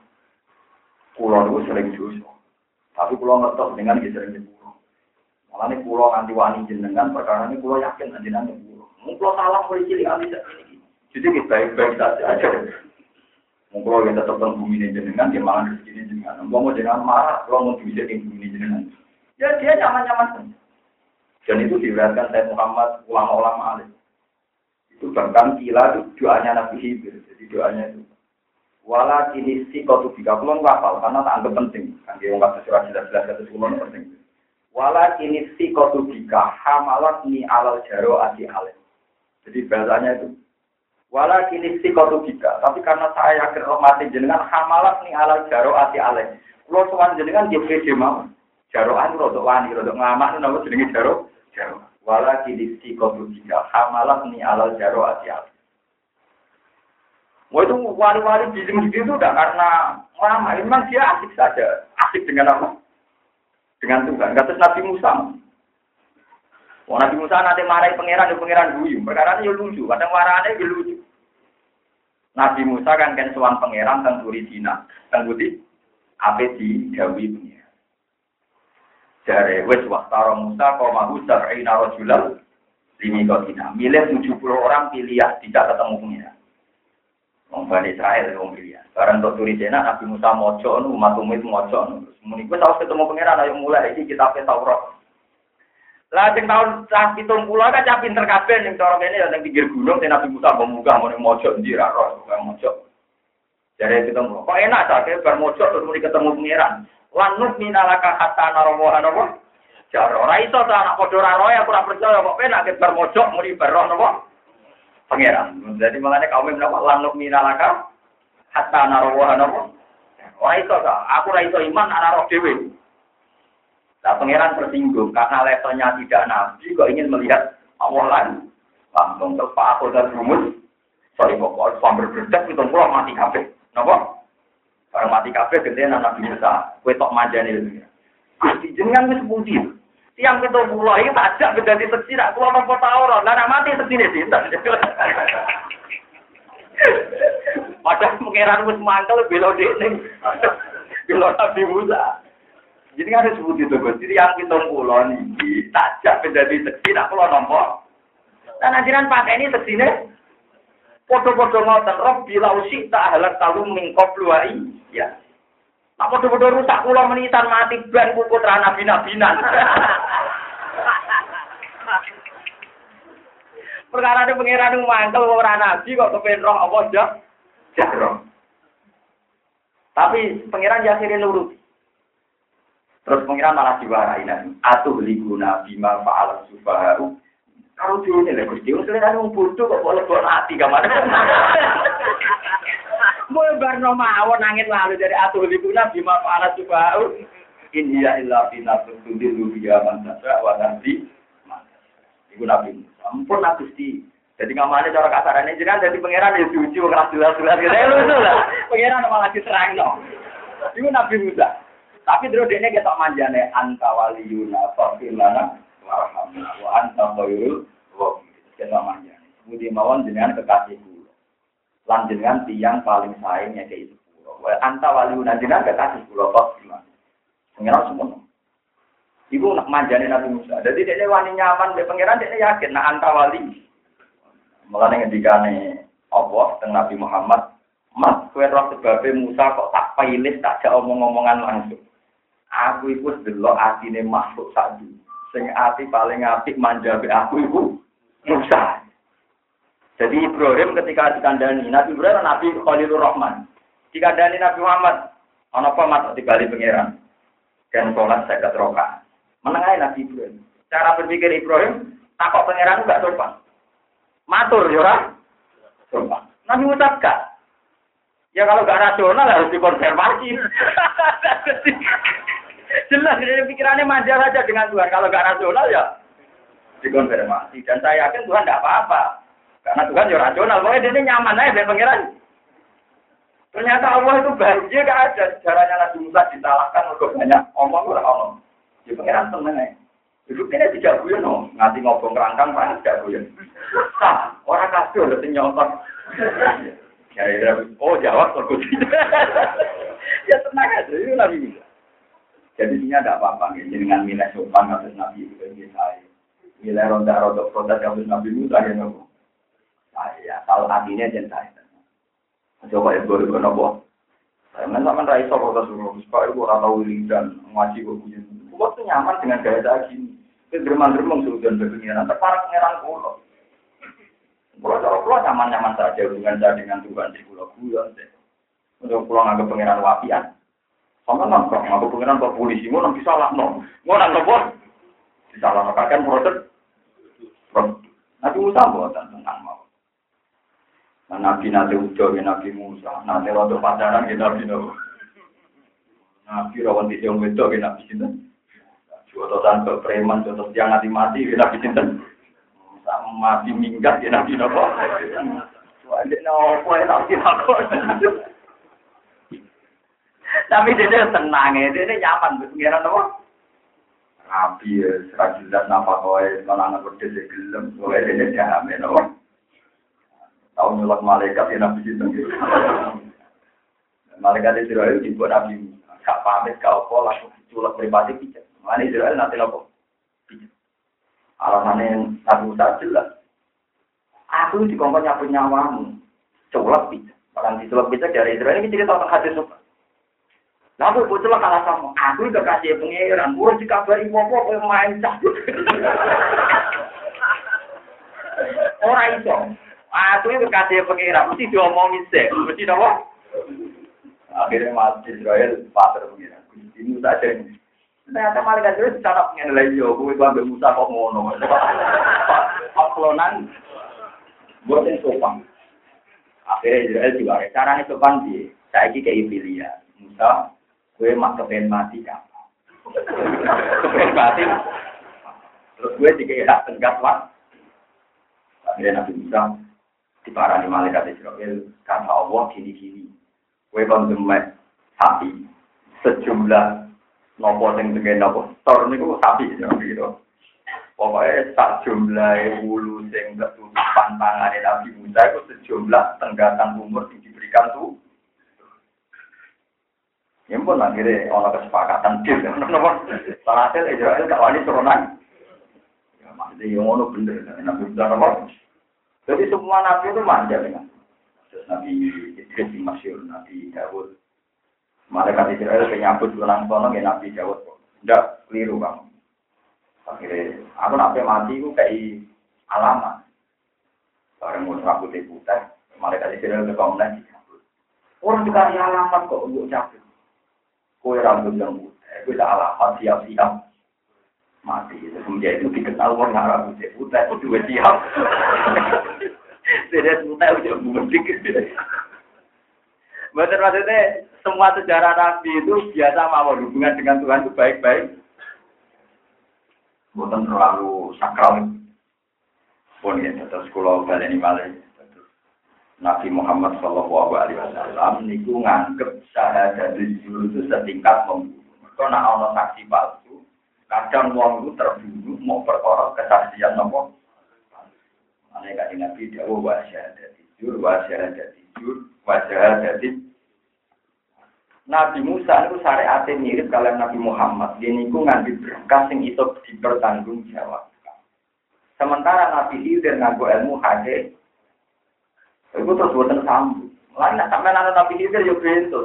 kulo niku sering dosa. Tapi kulo ngertos dengan ki sering nyepuro. Malah ini kulo nganti wani jenengan perkara ini kulo yakin jenengan nyepuro. Mung kulo salah mulai cilik ali. Jadi kita baik-baik saja aja. Mung kulo kita tetap bumi jenengan, dia malah rezeki ini jenengan. Mau jenengan marah, kulo mau bisa di bumi jenengan. Ya dia nyaman-nyaman saja. Dan itu diriwayatkan saya Muhammad ulama-ulama alim. Itu bahkan kila itu doanya Nabi Hibir. Jadi doanya itu. Wala kini si kau tuh tiga puluh ngapal karena tak anggap penting. Kan dia nggak surat jelas jelas kata sepuluh penting. Wala kini si kau tuh tiga hamalat ni alal jaro ati alim. Jadi bahasanya itu. Wala kini si kau tuh tiga. Tapi karena saya yakin mati jenengan hamalat ni alal jaro ati alim. Kalau soal jenengan dia mau. Jaroan rodok wani rodok ngamak nama jenenge jaro. Jaro wala kidisi kodusika hamalah ni alal jaro asyal. Wah itu wali-wali di sini itu udah karena lama, memang dia asik saja, asik dengan apa? Dengan Tuhan. Kata Nabi Musa. Wah Nabi Musa nanti marahi pangeran, ya pangeran guyu. Perkara ya lucu, kadang marahnya ya lucu. Nabi Musa kan kan suan pangeran tenturi Cina, tenturi apa di Jawi punya. Jare wes waktaro Musa kau mahu sab'ina rajulan limi kotina. Milih 70 orang pilihan tidak ketemu pengira. Wong Bani Israel wong pilihan. Barang untuk turi jena Nabi Musa mojo nu umat umat mojo nu. Muni gue tahu ketemu pengira ayo mulai iki kita pe Taurat. Lah sing tahun cah pitung pulau kan cah pinter kabeh ning cara kene ya ning pinggir gunung sing Nabi Musa pemuka mau mojo ndi ra roh mojo. Jare ketemu. Kok enak ta ke bar mojo terus muni ketemu pengiran. Lanut minalaka hatta narawa napa? Jaro ora iso ta anak padha ora aku percaya kok penak ket bar mojok muni baroh napa? Pangeran. Jadi malane kaum menapa lanut minalaka hatta narawa napa? Ora iso ta, aku ora iso iman ana roh dhewe. Nah, pangeran tersinggung karena levelnya tidak nabi kok ingin melihat Allah. Langsung terpak aku dan rumus. Sorry kok, sambil berdedak itu pulang mati kabeh. Napa? Barang mati kabeh gede anak Musa, kue tok manjane itu. Gusti jenengan wis pundi? Tiang kita pulau ini tajak beda di seksi, nak keluar nopo tauran, lah mati seksi nih sinten. Padahal pengiran wis mantel belo dekne. Belo Nabi Musa. Jadi kan harus sebut itu Gusti, tiang kita pulau ini tajak beda di seksi, nak keluar nopo. Dan ajaran pakai ini seksi Foto-foto ngoten, Rob bila usik tak halak talu mingkop luai. Ya. Nak foto-foto rusak kula menitan mati ban ku putra nabi-nabinan. Perkara ini pengiran yang mangkel orang nabi kok kepen roh apa jah? Jahroh. Tapi pengiran akhirnya nurut. Terus pengiran malah diwarai nabi. Atuh liguna bima fa'al subaharu kalau dulu nih, Gusti, kan wong bodoh kok boleh buat hati kamar. Mau bar no mawon nangis lalu dari atur di guna bima para coba. In iya illa bina tudil lubiya man tasa wa nanti. Iku nabi. Ampun nabi Gusti. Jadi ngamane cara kasarannya jangan jadi pangeran ya suci wong jelas-jelas gitu. Ya lucu lah. Pangeran malah diserang no. Iku nabi Musa. Tapi dulu dia kita manjane anta waliyuna fafilana warhamna wa anta khairul wa. Budi mawon jenengan kekasih kula. Lan jenengan tiang paling ke itu kula. Wa anta waliyuna jenengan kekasih kula fafilana. Pengiran semua. Ibu nak manjane Nabi Musa. Jadi dia wani nyaman, dia pangeran dia yakin nak anta wali. Mulane ngendikane Allah teng Nabi Muhammad, "Mas, kowe roh sebabe Musa kok tak pilih tak jak omong-omongan langsung." Aku iku delok atine makhluk sadu. Sing ati paling apik manjabe aku iku Musa. Jadi Ibrahim ketika dikandani Nabi Ibrahim Nabi Khalilur Rahman. Dikandani Nabi Muhammad, ana apa mas dibalik pangeran? Dan sholat saya rokaat. Menengahi Nabi Ibrahim. Cara berpikir Ibrahim, takut pangeran enggak sopan. Matur, ya Sopan. Nabi Musa enggak. Ya kalau enggak rasional harus dikonfirmasi. Jelas, jadi pikirannya manja saja dengan Tuhan. Kalau enggak rasional ya dikonfirmasi. Dan saya yakin Tuhan enggak apa-apa. Karena Tuhan ya rasional. Pokoknya dia nyaman aja dengan pangeran. Ternyata Allah itu bahagia gak ada. Caranya Nabi Musa disalahkan untuk banyak omong orang omong. Ya pangeran seneng. Hidup ini tidak guyon no, nganti ngobong kerangkang mana tidak guyon. Orang kasih udah nyontok. Ya, ya, oh jawab terus. ya tenang aja, itu Nabi Musa. Jadi ini ada apa-apa nih, dengan nilai sopan kasus Nabi itu yang saya. Nilai ronda-ronda protes kasus Nabi Musa yang nopo. Saya, kalau hatinya jangan saya. Coba ya, gue nopo. Saya sama rai sopo suruh, supaya gue rata wiridan, ngaji gue punya. Gue tuh nyaman dengan gaya saya gini. Itu geremang-geremang sudah berpengiran, terparak pengiran kulo. Kulo cara kulo nyaman-nyaman saja hubungan saya dengan Tuhan di kulo. Untuk kulo nganggap pengiran wapian. Sama nangkep, nganggap pengiran ke polisi, mau nanti salah no. Mau nangkep bos, disalah kan proses. Nabi Musa buatan tentang mau. Nah, Nabi nanti ujo, Nabi Musa, nanti waktu pacaran kita Nabi Nabi. Nabi rawan di tiang wedok, Nabi Sinten. Jotosan ke preman, jotos tiang mati mati, Nabi Sinten. Mati minggat, Nabi Nabi. Wajib nopo, Nabi Nabi. Tapi dia tenang, dia nyaman, pengiran nopo. Nabi ya, serajulat napa kowe, menangan pedes ya gelem, kowe dia jamin nopo. Tahu nyolok malaikat ya Nabi itu. Malaikat Israel dibuat Nabi Gak pamit, gak apa, langsung culak pribadi pijat. Mana Israel nanti nopo? Pijat. Alasannya Nabi Musa jelas. Aku di kompon nyapu nyawamu. Culak pijat. Orang diculak pijat dari Israel ini cerita tentang hadis sopan. Lalu aku celak kalah sama. Aku udah kasih pengiran. Gue dikabari wopo, gue main cabut. Orang itu. Aku itu kasih pengira, mesti diomongin sih, mesti apa? Akhirnya mati Israel pasar pengira. Ini saja ini. Ternyata malaikat Israel secara pengen lagi yo, gue bangga Musa kok ngono. Aplonan, buat yang sopan. Akhirnya Israel juga, caranya sopan di, saya kayak Ibilia. Musa, gue mak kepengen mati kan. Kepengen mati. Terus gue dikira tenggat wah. Akhirnya Nabi Musa, di para malaikat Israel kata Allah gini-gini. Kue kon demek sapi sejumlah nopo sing dengan nopo tor niku sapi gitu. Pokoknya sak jumlah wulu sing ketutupan tangan Nabi Musa itu sejumlah tenggatan umur yang diberikan tuh. Ya pun akhirnya orang kesepakatan dia, nopo. Salhasil Israel gak wani turunan. Ya maksudnya yang ngono bener, Nabi Musa nopo. Jadi semua nabi itu manja dengan Nabi Idris di Masyur, Nabi Dawud. Malaikat Israel penyambut ulang tahun ya Nabi Dawud. Tidak keliru kamu. Akhirnya aku nabi mati itu kayak alamat. Barang mau rambut putih, malaikat Israel ke lagi. Orang dikasih alamat kok untuk cabut. Kue rambut yang putih, kue alamat siap-siap mati. Semenjak itu dikenal orang Arab putih putih itu dua siap. Tidak putih udah mudik. Betul maksudnya semua sejarah Nabi itu biasa mau hubungan dengan Tuhan itu baik-baik. Bukan terlalu sakral. Pun ya, terus kalau kalian ini malah Nabi Muhammad Shallallahu Alaihi Wasallam niku nganggep syahadat itu setingkat membunuh. Mereka nak ono saksi palsu, kadang wong itu terbunuh mau perkara kesaksian nopo. Ane kaji Nabi dawa wajah ada jujur, wajah ada jujur, wajah ada Nabi Musa itu syariatnya mirip kalian Nabi Muhammad. Ini ku ngambil berkah sing itu dipertanggung jawab. Sementara Nabi Khidir nganggo ilmu hadis, itu terus buatan sambung. Lain sampai nana Nabi Khidir yo bento.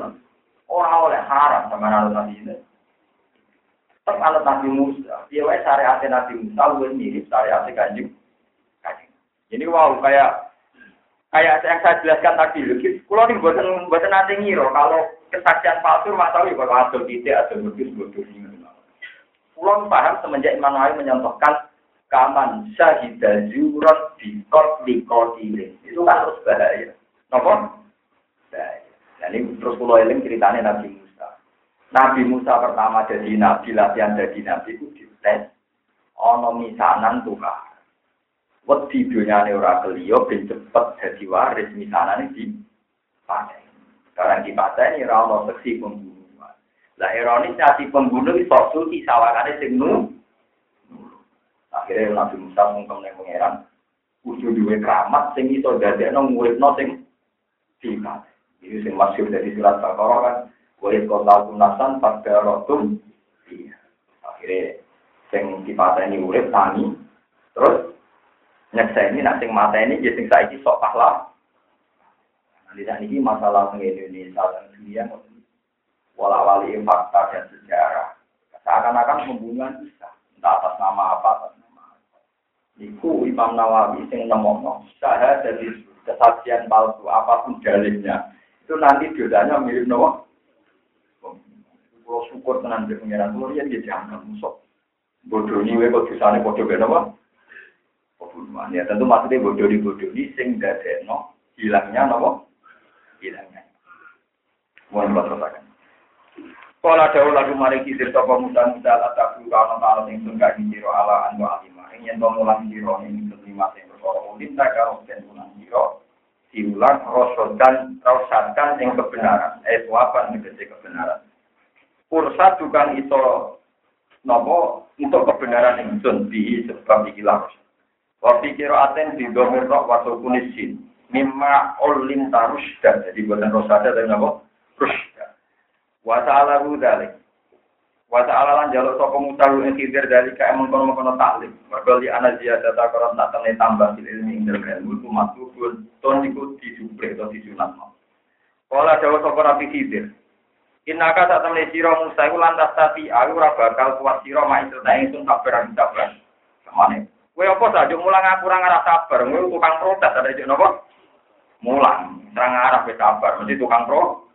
Orang oleh haram sama nana Nabi Khidir. Tetap alat Nabi Musa. Dia wae syariat Nabi Musa lu mirip syariat kanjeng. Ini wow kayak kayak yang saya jelaskan tadi loh. Kalau ini buatan buatan nanti ngiro kalau kesaksian palsu tahu ya kalau ada tidak ada bodoh bodoh ini. Pulau paham semenjak Imam Nawawi menyontohkan kaman di kot di ini itu kan terus bahaya. Nopo bahaya. Nah, ini terus pulau eling ceritanya Nabi Musa. Nabi Musa pertama jadi nabi latihan jadi nabi itu dites. Ono misanan tukar. Wedi dunyane ora keliyo ben cepet dadi waris misanane di paten sekarang di paten ora ono seksi pembunuhan. Lah ironisnya si pembunuh iso suci sawangane sing nu Akhirnya Nabi Musa ngomong ning pangeran, kudu duwe keramat sing iso dadekno muridno sing sifat. Ini sing masyhur dari surat Baqarah kan, wa kota kunasan pada rotum. Iya. Akhirnya sing dipateni urip tani, terus nyekseni nak sing mateni ya sing saiki sok pahlawan. Nanti saat ini masalah di Indonesia dan dunia wala wali fakta dan sejarah. Seakan-akan pembunuhan bisa, entah atas nama apa, Iku Imam Nawawi sing nemokno syahadat dari kesaksian palsu apa pun dalilnya itu nanti dosanya mirip nopo. Kalau syukur tenan di pengiran kulo ya dia jangan musuh. Bodoh ini kok dosane bodoh ben apa? Pembunuhan ya tentu maksudnya bodoh di bodoh ini sing dadekno hilangnya nopo? Hilangnya. Mohon teruskan. Kala dawuh lagu mari kidir sapa muda-muda la takru kana ta'ala sing tunggal siro ala anu alima yen mulang sira ing kelima sing perkara ulim tak karo den sira diulang rosodan rosadan yang kebenaran. Eh suapan negesi kebenaran. Kursa tukang iso nopo untuk kebenaran yang sun di sebab ikilah Wafi kira aten di domir rok wasul kunisin mimma olim tarus dan jadi buatan rosada dan nopo rusda Wa ta'ala. Wa ta'ala lan jaluk sapa Musa ing khidir dari ka emang kono-kono taklim. Mergo li ana ziyada ta karo tak tene tambah sil ilmi ing dalem ilmu ku matlubun ton iku disupre to disunatno. Kala dawa sapa Nabi Khidir. Inaka tak temne sira Musa iku lantas tati aku ora bakal kuat sira mak cerita ingsun kabar kabar. Samane. Kowe apa saja mulang aku ora ngarah sabar, kowe tukang protes ada juk napa? Mulang, terang arah sabar, mesti tukang pro.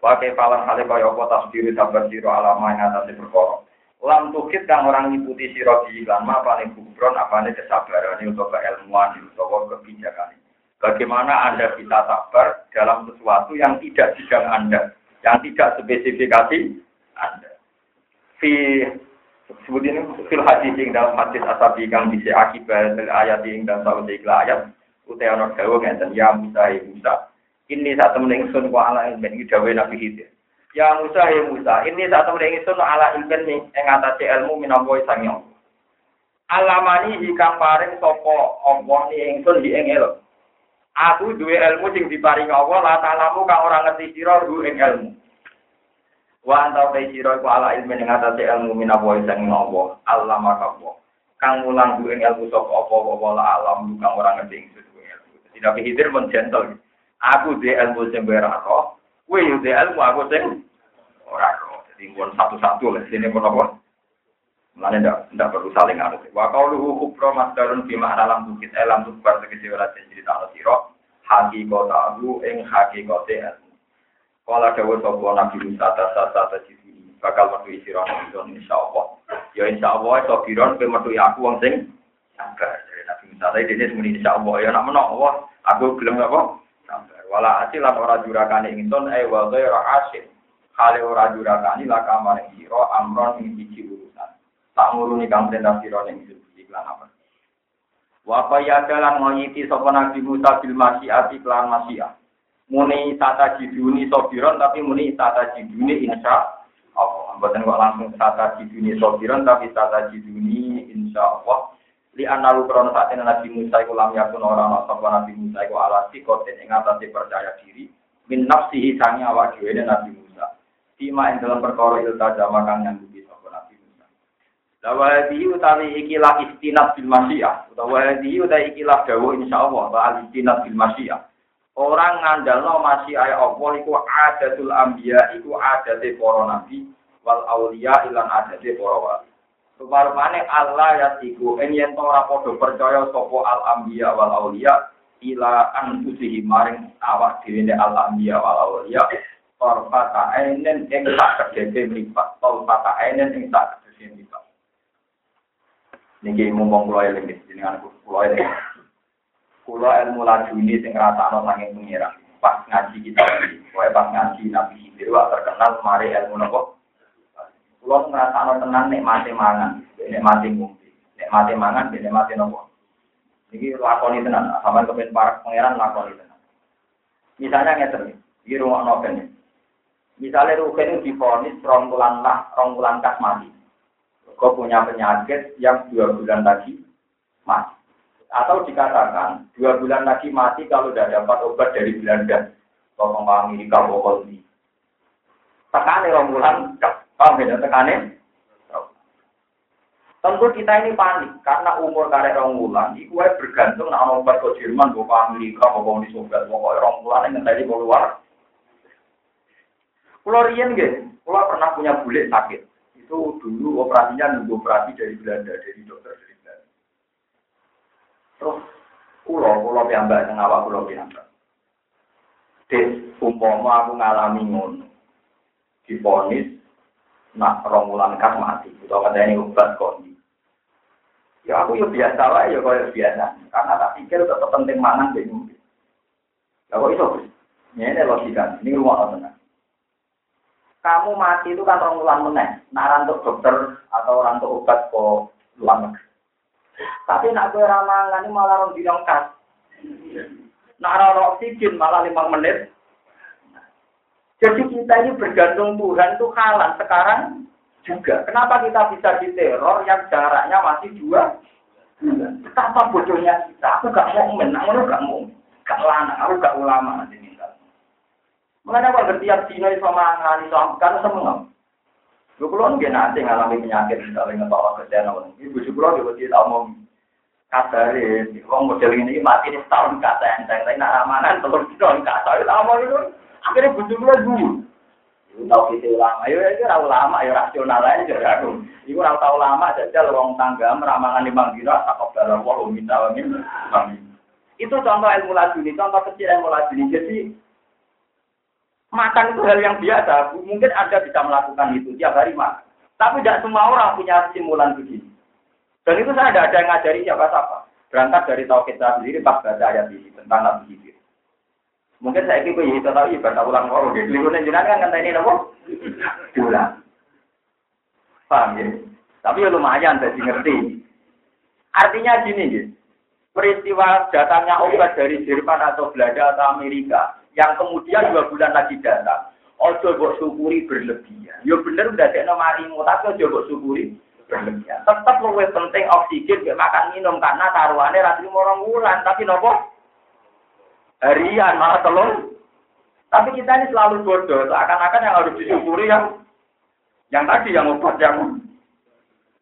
Wakai palang hale kaya apa tasdiri sabar siro alama yang atas perkara. Lam tukit kang orang ngikuti siro di iklan ma paling kubron apane kesabaran atau keilmuan atau kebijakan. Bagaimana Anda bisa sabar dalam sesuatu yang tidak bidang Anda, yang tidak spesifikasi Anda. Fi sebut ini fil hadis yang dalam hadis asabi kang bisa akibat ayat yang dalam sawah ayat utayana dawa ngeten ya Musa ya Musa ini saat temen ingsun wa ala ilmin iki dawuh Nabi. Ya Musa ya Musa, ini saat temen ingsun ala ilmin ing ngatasi ilmu minangka sang yo. Alamani hikang paring sapa Allah ni ingsun di ing ilmu. Aku duwe ilmu sing diparingi Allah la ta'lamu kang ora ngerti sira ru ing ilmu. Wa anta ta sira iku ala ilmin ing ngatasi ilmu minangka sang Allah. Allah maka Kang mulang duwe ilmu sapa apa apa la alam kang ora ngerti ingsun. Tidak Khidir men gentle. Aku di ilmu sing ora roh, kowe di ilmu aku sing ora. Jadi pun satu-satu lah sini pun apa? Mulane ndak ndak perlu saling anu. Wa qauluhu kubra masdarun fi ma'na lam bukit elam tukbar tegese ora cerita ana sira. Hakikatahu ing hakikate ilmu. Kala dawuh sapa Nabi Musa tasa sini bakal metu sira insya Allah. Ya insyaallah iso kiron pe metu aku wong sing sabar. Nabi Musa tadi dene muni insyaallah ya nak menawa aku gelem apa? Wala asil lan ora jurakane ingsun e wa ghairu asil. Kale ora jurakane la kamar sira amron ing siji urusan. Tak nguruni kang perintah sira ning siji lan apa. Wa ya dalan ngoyiti sapa Nabi Musa bil masyiati lan masyiah. Muni tata jiduni sobiron tapi muni tata jiduni insya apa mboten kok langsung sata jiduni sobiran tapi sata jiduni insyaallah li analu krono saat ini Nabi Musa iku lam yakun ora ana sapa Nabi Musa iku ala sikoten ing atase percaya diri min nafsihi sangi awak dhewe Nabi Musa. Tima ing dalam perkara ilta jama kang nyanggupi sapa Nabi Musa. Lawadi utawi ikilah istinad bil masyiah. Utawa hadi utawi ikilah dawuh insyaallah wa al istinad bil masyiah. Orang ngandalno masih ayat Allah iku adatul anbiya iku adate para nabi wal aulia ilan adate para wali. Rupa-rupane Allah ya tiku en yen ora padha percaya sapa al anbiya wal aulia ila anfusihi maring awak dhewe al anbiya wal aulia Torfata ainen ing sak kedhe mripat, torfata ainen ing sak kedhe mripat. Niki mumpung kula eling jenengan kula eling. Kula ilmu lajuni sing ngrasakno saking pengira. Pas ngaji kita iki, pas ngaji Nabi Khidir terkenal mari ilmu nopo? Kula ngrasakno tenan nek mati mangan, ngombe, nek mati mangan, mati nopo? Iki lakoni tenan, sampean kepen para pangeran lakoni tenan. Misalnya ngeten, iki rumakno ben. Misalnya Rukin difonis rong bulan lah, rong bulan kas mati. Kau punya penyakit yang dua bulan lagi mati. Atau dikatakan dua bulan lagi mati kalau tidak dapat obat dari Belanda, atau Amerika, atau di. Tekane rong bulan, paham beda tekane? Tentu kita ini panik karena umur karek rong bulan, itu bergantung nak obat ke Jerman, ke Amerika, ke Uni Soviet, pokoknya rong bulan yang tadi keluar Rian gitu, pulau pernah punya bule sakit. Itu dulu operasinya nunggu operasi dari Belanda, dari dokter dari Belanda. Terus pulau, pulau piyambak, yang awak pulau piyambak. Des, umpama aku ngalami ngono. Diponis, nak romulan kas mati. Itu kata ini obat kondi. Ya aku ya biasa lah, ya kaya biasa. Karena tak pikir tetap penting mangan deh. Ya kok itu? Ini logika, ini rumah tenang kamu mati itu kan orang ulang meneh. Untuk dokter atau orang untuk obat kok ulang Tapi nak gue ramangan ini malah orang bilang kas. Orang oksigen malah lima menit. Jadi kita ini bergantung Tuhan itu kalah sekarang juga. Kenapa kita bisa diteror yang jaraknya masih dua Betapa bodohnya kita. Aku gak mau menang, aku gak mau. Gak lana, aku gak ulama. Mengenai apa tiap dino iso mangan iso kan semua. Lu kulo nggih nanti ngalami penyakit misalnya ngebawa kesehatan. Ibu kulo juga tidak ngomong kasare, wong model ini mati ini setahun kata enteng, tapi nak amanan telur dino kata itu lama itu. Akhirnya bujuk kulo dulu. Iku tau kita ulama, yo ya ora ulama, ya rasional aja aku. Iku tau ulama jajal wong tangga meramangan lima dino takok dalam walau minta wamin. Itu contoh ilmu laduni, contoh kecil ilmu laduni. Jadi Makan itu hal yang biasa. Mungkin Anda bisa melakukan itu tiap hari makan. Tapi tidak semua orang punya simulan begini. Dan itu saya tidak ada yang ngajari siapa-siapa. Berangkat dari tauhid saya sendiri pas baca ayat ini tentang Nabi. Mungkin saya ya itu tahu ibadah ulang orang. Di lingkungan jenengan kan kata ini apa? Diulang. Paham ya? Tapi ya lumayan jadi ngerti. Artinya gini, ya. peristiwa datangnya obat dari Jerman atau Belanda atau Amerika yang kemudian dua bulan lagi datang. Ojo buat syukuri berlebihan. Yo bener udah ada marimu, tapi ojo buat syukuri berlebihan. Tetap lebih penting oksigen, makan minum karena taruhannya rasi orang bulan, tapi nopo harian malah telur. Tapi kita ini selalu bodoh, seakan-akan yang harus disyukuri yang yang tadi yang obat yang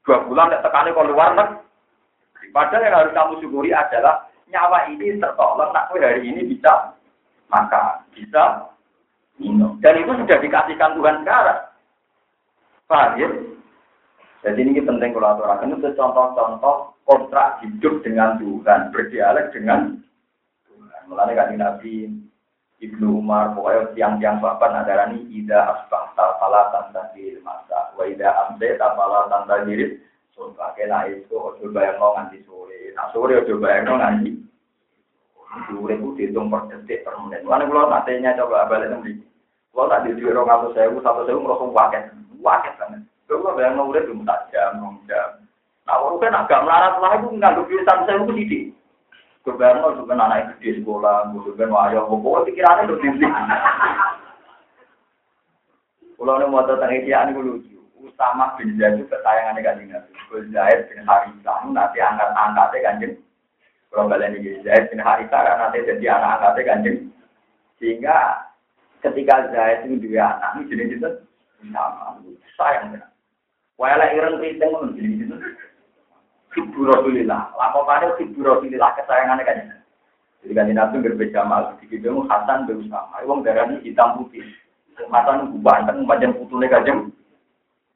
dua bulan tidak tekani keluar negeri. Padahal yang harus kamu syukuri adalah nyawa ini tertolong, nak hari ini bisa maka bisa minum. Dan itu sudah dikasihkan Tuhan sekarang. Paham ya? Jadi ini penting kalau aturakan itu contoh-contoh kontrak hidup dengan Tuhan, berdialek dengan. Mulanya kan Nabi Ibnu Umar, pokoknya tiang-tiang bapak nadarani ida asbah tafala tanda diri masa, wa ida amse tafala tanda diri. So, kena itu, coba yang mau nganti sore. Nah, sore yang mau nganti Dure itu dihitung per detik per menit. Mana kalau nantinya coba balik nanti. Kalau tak di dua orang atau sewu satu sewu merasa waket, waket banget. Kalau bayang nurut belum tak jam, enam jam. Nah, kalau kan agak melarat lah itu nggak duit satu sewu sidik. Kebayang lo juga anak di sekolah, mau ayo, pokoknya pikirannya udah tinggi. Kulo nu mau tentang ikhya ini lucu. Usama bin Zaid itu kesayangan kanjeng Nabi. Gus Zaid bin Harithah nanti angkat angkatnya kanjeng. Kalau kalian ini Zaid bin Harithah nanti jadi anak angkatnya kanjeng. Sehingga ketika Zaid itu dua anak ini jadi itu sama sayang benar. Wala ireng kriting ngono jadi itu. Ibu Rasulillah, laporannya Ibu Rasulillah kesayangannya kanjeng. Jadi kan Nabi berbeda mal, di gitu Hasan bin Usama. Wong darah ini hitam putih. Hasan ganteng macam putune kanjeng.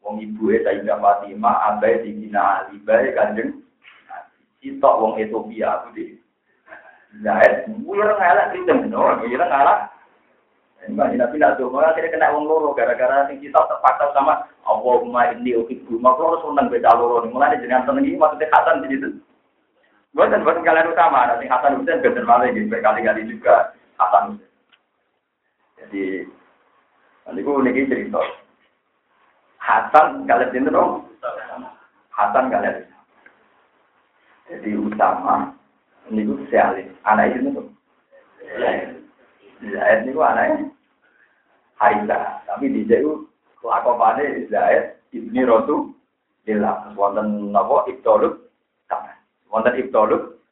Wong ibu e Sayyidah Fatimah abai dikina Ali bae kanjeng. Sitok wong Ethiopia aku di. Zaid, wira ngalak kritem, no, wira ngalak. Mbak Nabi nak doa, akhirnya kena wong loro gara-gara sing kita terpaksa sama Allahumma inni uhibbu. Maka harus seneng beda loro. Mulai jenengan seneng iki maksudnya Hasan di situ. Bukan bukan kalian utama, nanti Hasan Husain bener malah gitu berkali-kali juga Hasan Husain. Jadi Nanti gue nih cerita. Hasan kalian cinta dong. Hasan kalian. Jadi utama ini gue. Anak itu tuh. Zaid ini gue anaknya Haida. Tapi di situ kelakuannya Zaid ibni Rotu. Jelas. Wonten nopo ibtoluk. Wonten ibtoluk.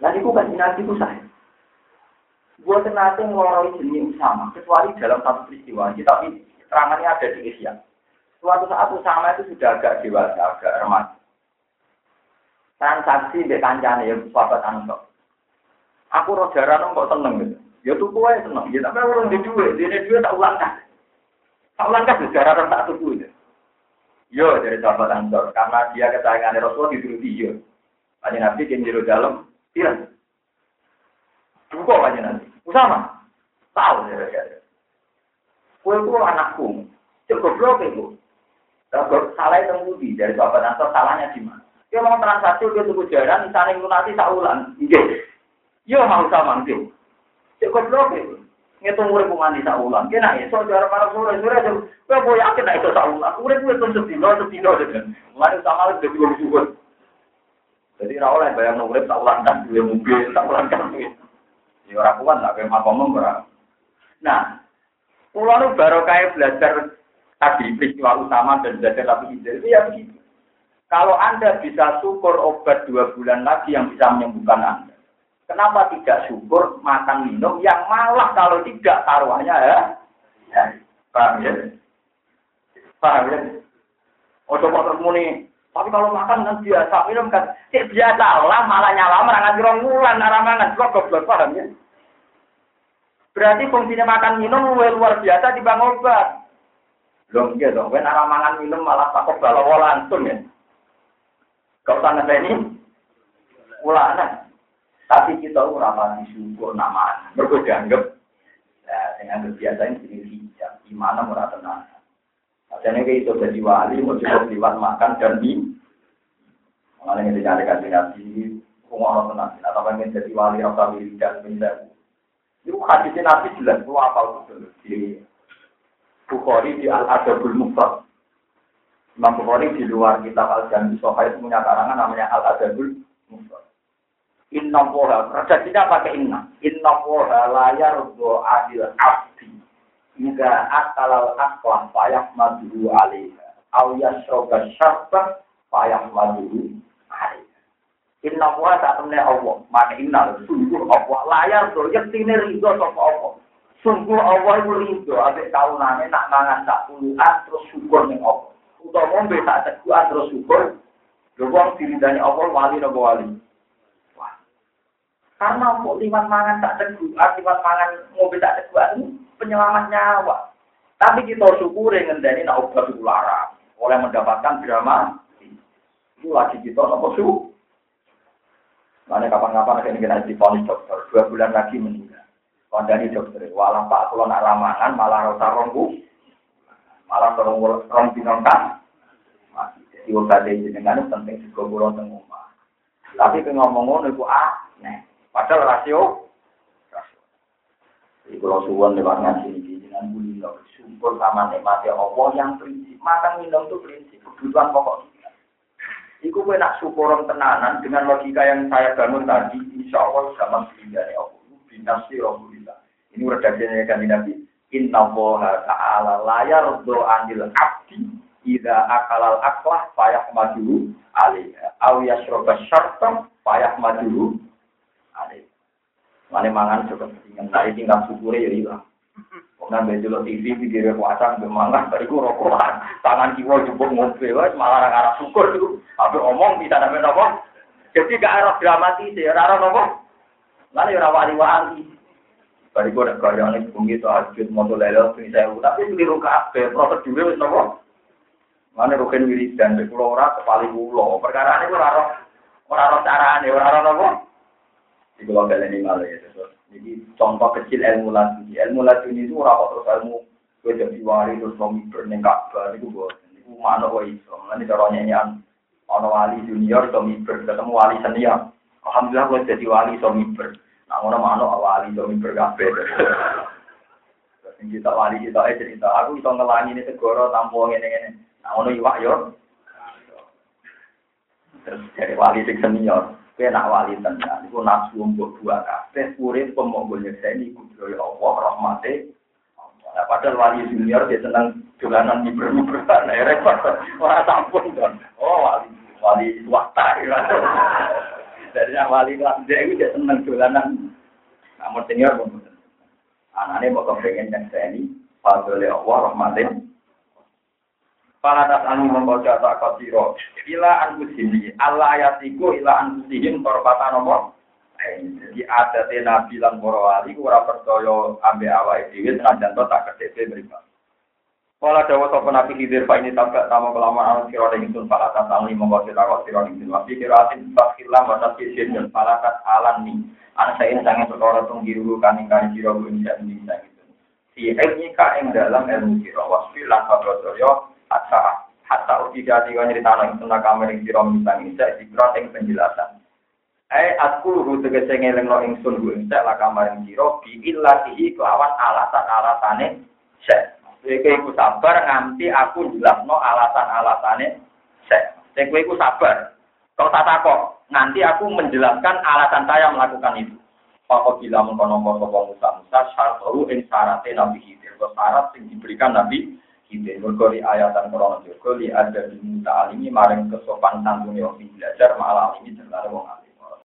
Nanti gue kasih nanti gue saya. Senate ngeloroi jenis Usama, kecuali dalam satu peristiwa tapi terangannya ada di Asia. Suatu saat Usama itu sudah agak dewasa, agak remaja. Transaksi di kancane ya, sahabat Ansor. Aku roh darah kok seneng gitu. Ya tuh gue seneng, ya tapi orang di duit, di duit tak ulang kan. Tak ulang kan sejarah orang tak tuku itu. Yo dari sahabat Ansor, karena dia kesayangan Rasulullah dituruti yo. Hanya Nabi yang jero dalam, tidak. Buka aja nanti. Usama. Tahu ya, ya. Kue itu anakku. Cukup blok itu. Kalau salah itu budi dari sahabat Ansor salahnya di mana? Dia mau transaksi dia tunggu jalan, misalnya lunasi saulan. Iya. Iya mau sama gitu. Cukup blok itu. Ngitung urip mandi saulan. Kena iso cara para sore sore aja. Kowe boy yakin nek iso saulan. Urip kuwi kon sedino sedino aja. Mulane sama lagi dadi wong suwun. Jadi ra oleh bayang urip saulan kan duwe mobil, saulan kan duwe. Ya ora kuat lah kayak makom ora. Nah, pulau nu baru kayak belajar tadi peristiwa utama dan belajar tapi itu ya begitu. Kalau Anda bisa syukur obat dua bulan lagi yang bisa menyembuhkan Anda. Kenapa tidak syukur makan minum yang malah kalau tidak taruhannya ya? ya. Paham ya? Paham ya? Oh coba muni. Tapi kalau makan kan biasa minum kan, cek biasa lah malah nyala merangan jurong bulan naramangan, kok goblok paham ya? Berarti fungsinya makan minum luar biasa di bang obat. Belum gitu dong, kan arah mangan minum malah takut balawa langsung ya. Kau tanya ini, ulana. Tapi kita ora syukur nama. Mergo dianggap ya dengan kebiasaan ini hijab, gimana murah tenang. Makanya kayak itu jadi wali, mau cukup liwat makan dan minum. Mengenai yang dicari kasih nabi, kumar tenang. Atau pengen jadi wali, atau dan minta itu hadisnya Nabi jelas, lu apa itu di Bukhari di Al Adabul Mufrad. Imam Bukhari di luar kitab Al Jami Soha itu punya karangan namanya Al Adabul Mufrad. Inna woha, redaksinya pakai inna. Inna woha layar do adil abdi. Jika akalal aklam payah madhu alaiha. Au yasroga syarbah payah madhu alaiha. Inna wa saat temen Allah, maka inna sungguh Allah layar do yektine ridho sapa Allah. Sungguh Allah iku ridho ambek kaunane nak mangan sak puluhan terus syukur ning Allah. Ngombe sak teguhan terus syukur. Lho wong diridani Allah wali napa wali. Karena kok liwat mangan tak teguhan, liwat mangan ngombe tak teguhan penyelamat nyawa. Tapi kita syukur ngendani nak obat larang oleh mendapatkan drama. Itu lagi kita nopo syukur. Mana kapan-kapan akan kita difonis dokter, dua bulan lagi meninggal. Kondani dokter, walau pak kalau nak ramangan malah rasa rombu, malah rong rong binongkan. Jadi obat jenengan penting juga pulau tengah. Tapi ngomong ngono itu aneh. Padahal rasio, Jadi kalau suwon lewat ngaji ini dengan buli syukur sama nikmatnya Allah yang prinsip. Makan minum itu prinsip kebutuhan pokok Iku gue nak tenanan dengan logika yang saya bangun tadi, insya Allah zaman sehingga ya Allah. Binasi Rasulullah. Ini redaksinya kan Nabi. Inna woha ta'ala layar do anil abdi ida akalal aklah payah maju alaiha aw yasroba syartam payah maju mana mangan coba dengan saya tinggal syukure ya hilang Ngambil dulu TV, video puasa, ngambil mangan, bariku rokokan. Tangan kiwa jemput ngopi, malah orang arah syukur itu. Tapi omong bisa namanya apa? Jadi gak arah dramatis, ya arah apa? Lalu ya wali-wali. Bari gue udah kaya nih bumi itu ajut motor lelo sini saya tapi keliru kafe prosedur itu nopo. Mana rukin wiridan di pulau ora kepali pulau perkara ini ora roh ora roh carane nopo. Di pulau kalian ini malah ya Jadi contoh kecil ilmu laduni ilmu laduni itu ora terus ilmu gue jadi wali terus suami berning kabar itu gue itu mana gue iso nanti caranya nyanyian ono wali junior suami ber ketemu wali senior. Alhamdulillah gue jadi wali suami ber. Nah, ngono mano awali demi berkafe. Terus kita wali kita eh cerita, aku bisa ngelangi ini segoro tampung ini ini. Nah, ngono iwak yo. Terus dari wali sing senior, kowe nak wali tenan iku nafsu mbok dua kabeh urip pemonggo nyekseni kudroy Allah rahmate. Nah, padahal wali junior dia senang dolanan miber-miber, nah repot. Ora tampung don. Oh, wali wali swasta. Dari yang wali kelas itu dia seneng dolanan. Namun senior pun Anaknya mau kepengen saya ini, Fadli Allah rahmatin. Para tas anu membaca tak kasiro. Ila anfusini, Allah ayatiku ila anfusihim korbatan nomor. Jadi ada nabi lan para wali ora percaya ambe awake dhewe senajan tak kedepe mriku. Kala dawa nabi hidir ini tabak tamu kelamaan anu sira ing sun pala tatang lima kose takok sira ing sun wafi kiratin fakilah tasfisin dan palakat alan ni ana saya sange perkara tung diru kaning kan sira si ilmi ka ing dalam ilmu sira wasfi lan fadroyo hatta hatta uti jadi kan cerita nang sun kamar ing sira bisa bisa dikron ing penjelasan Eh aku ruhu tegese ingsun ku ing lah kamar ing sira bi illatihi kelawan alasan-alasane syekh Kowe iku sabar nganti aku jelasno alasan-alasane sek. Sing kowe iku sabar. Kau tak takok, nanti aku menjelaskan alasan saya melakukan itu. Pokok bila mengkono kono Musa Musa syaratu ing syaratnya Nabi Khidir. Kau syarat yang diberikan Nabi Mergo li ayatan krono juga li ada di alimi maring kesopan santunnya wong belajar malah alimi dan wong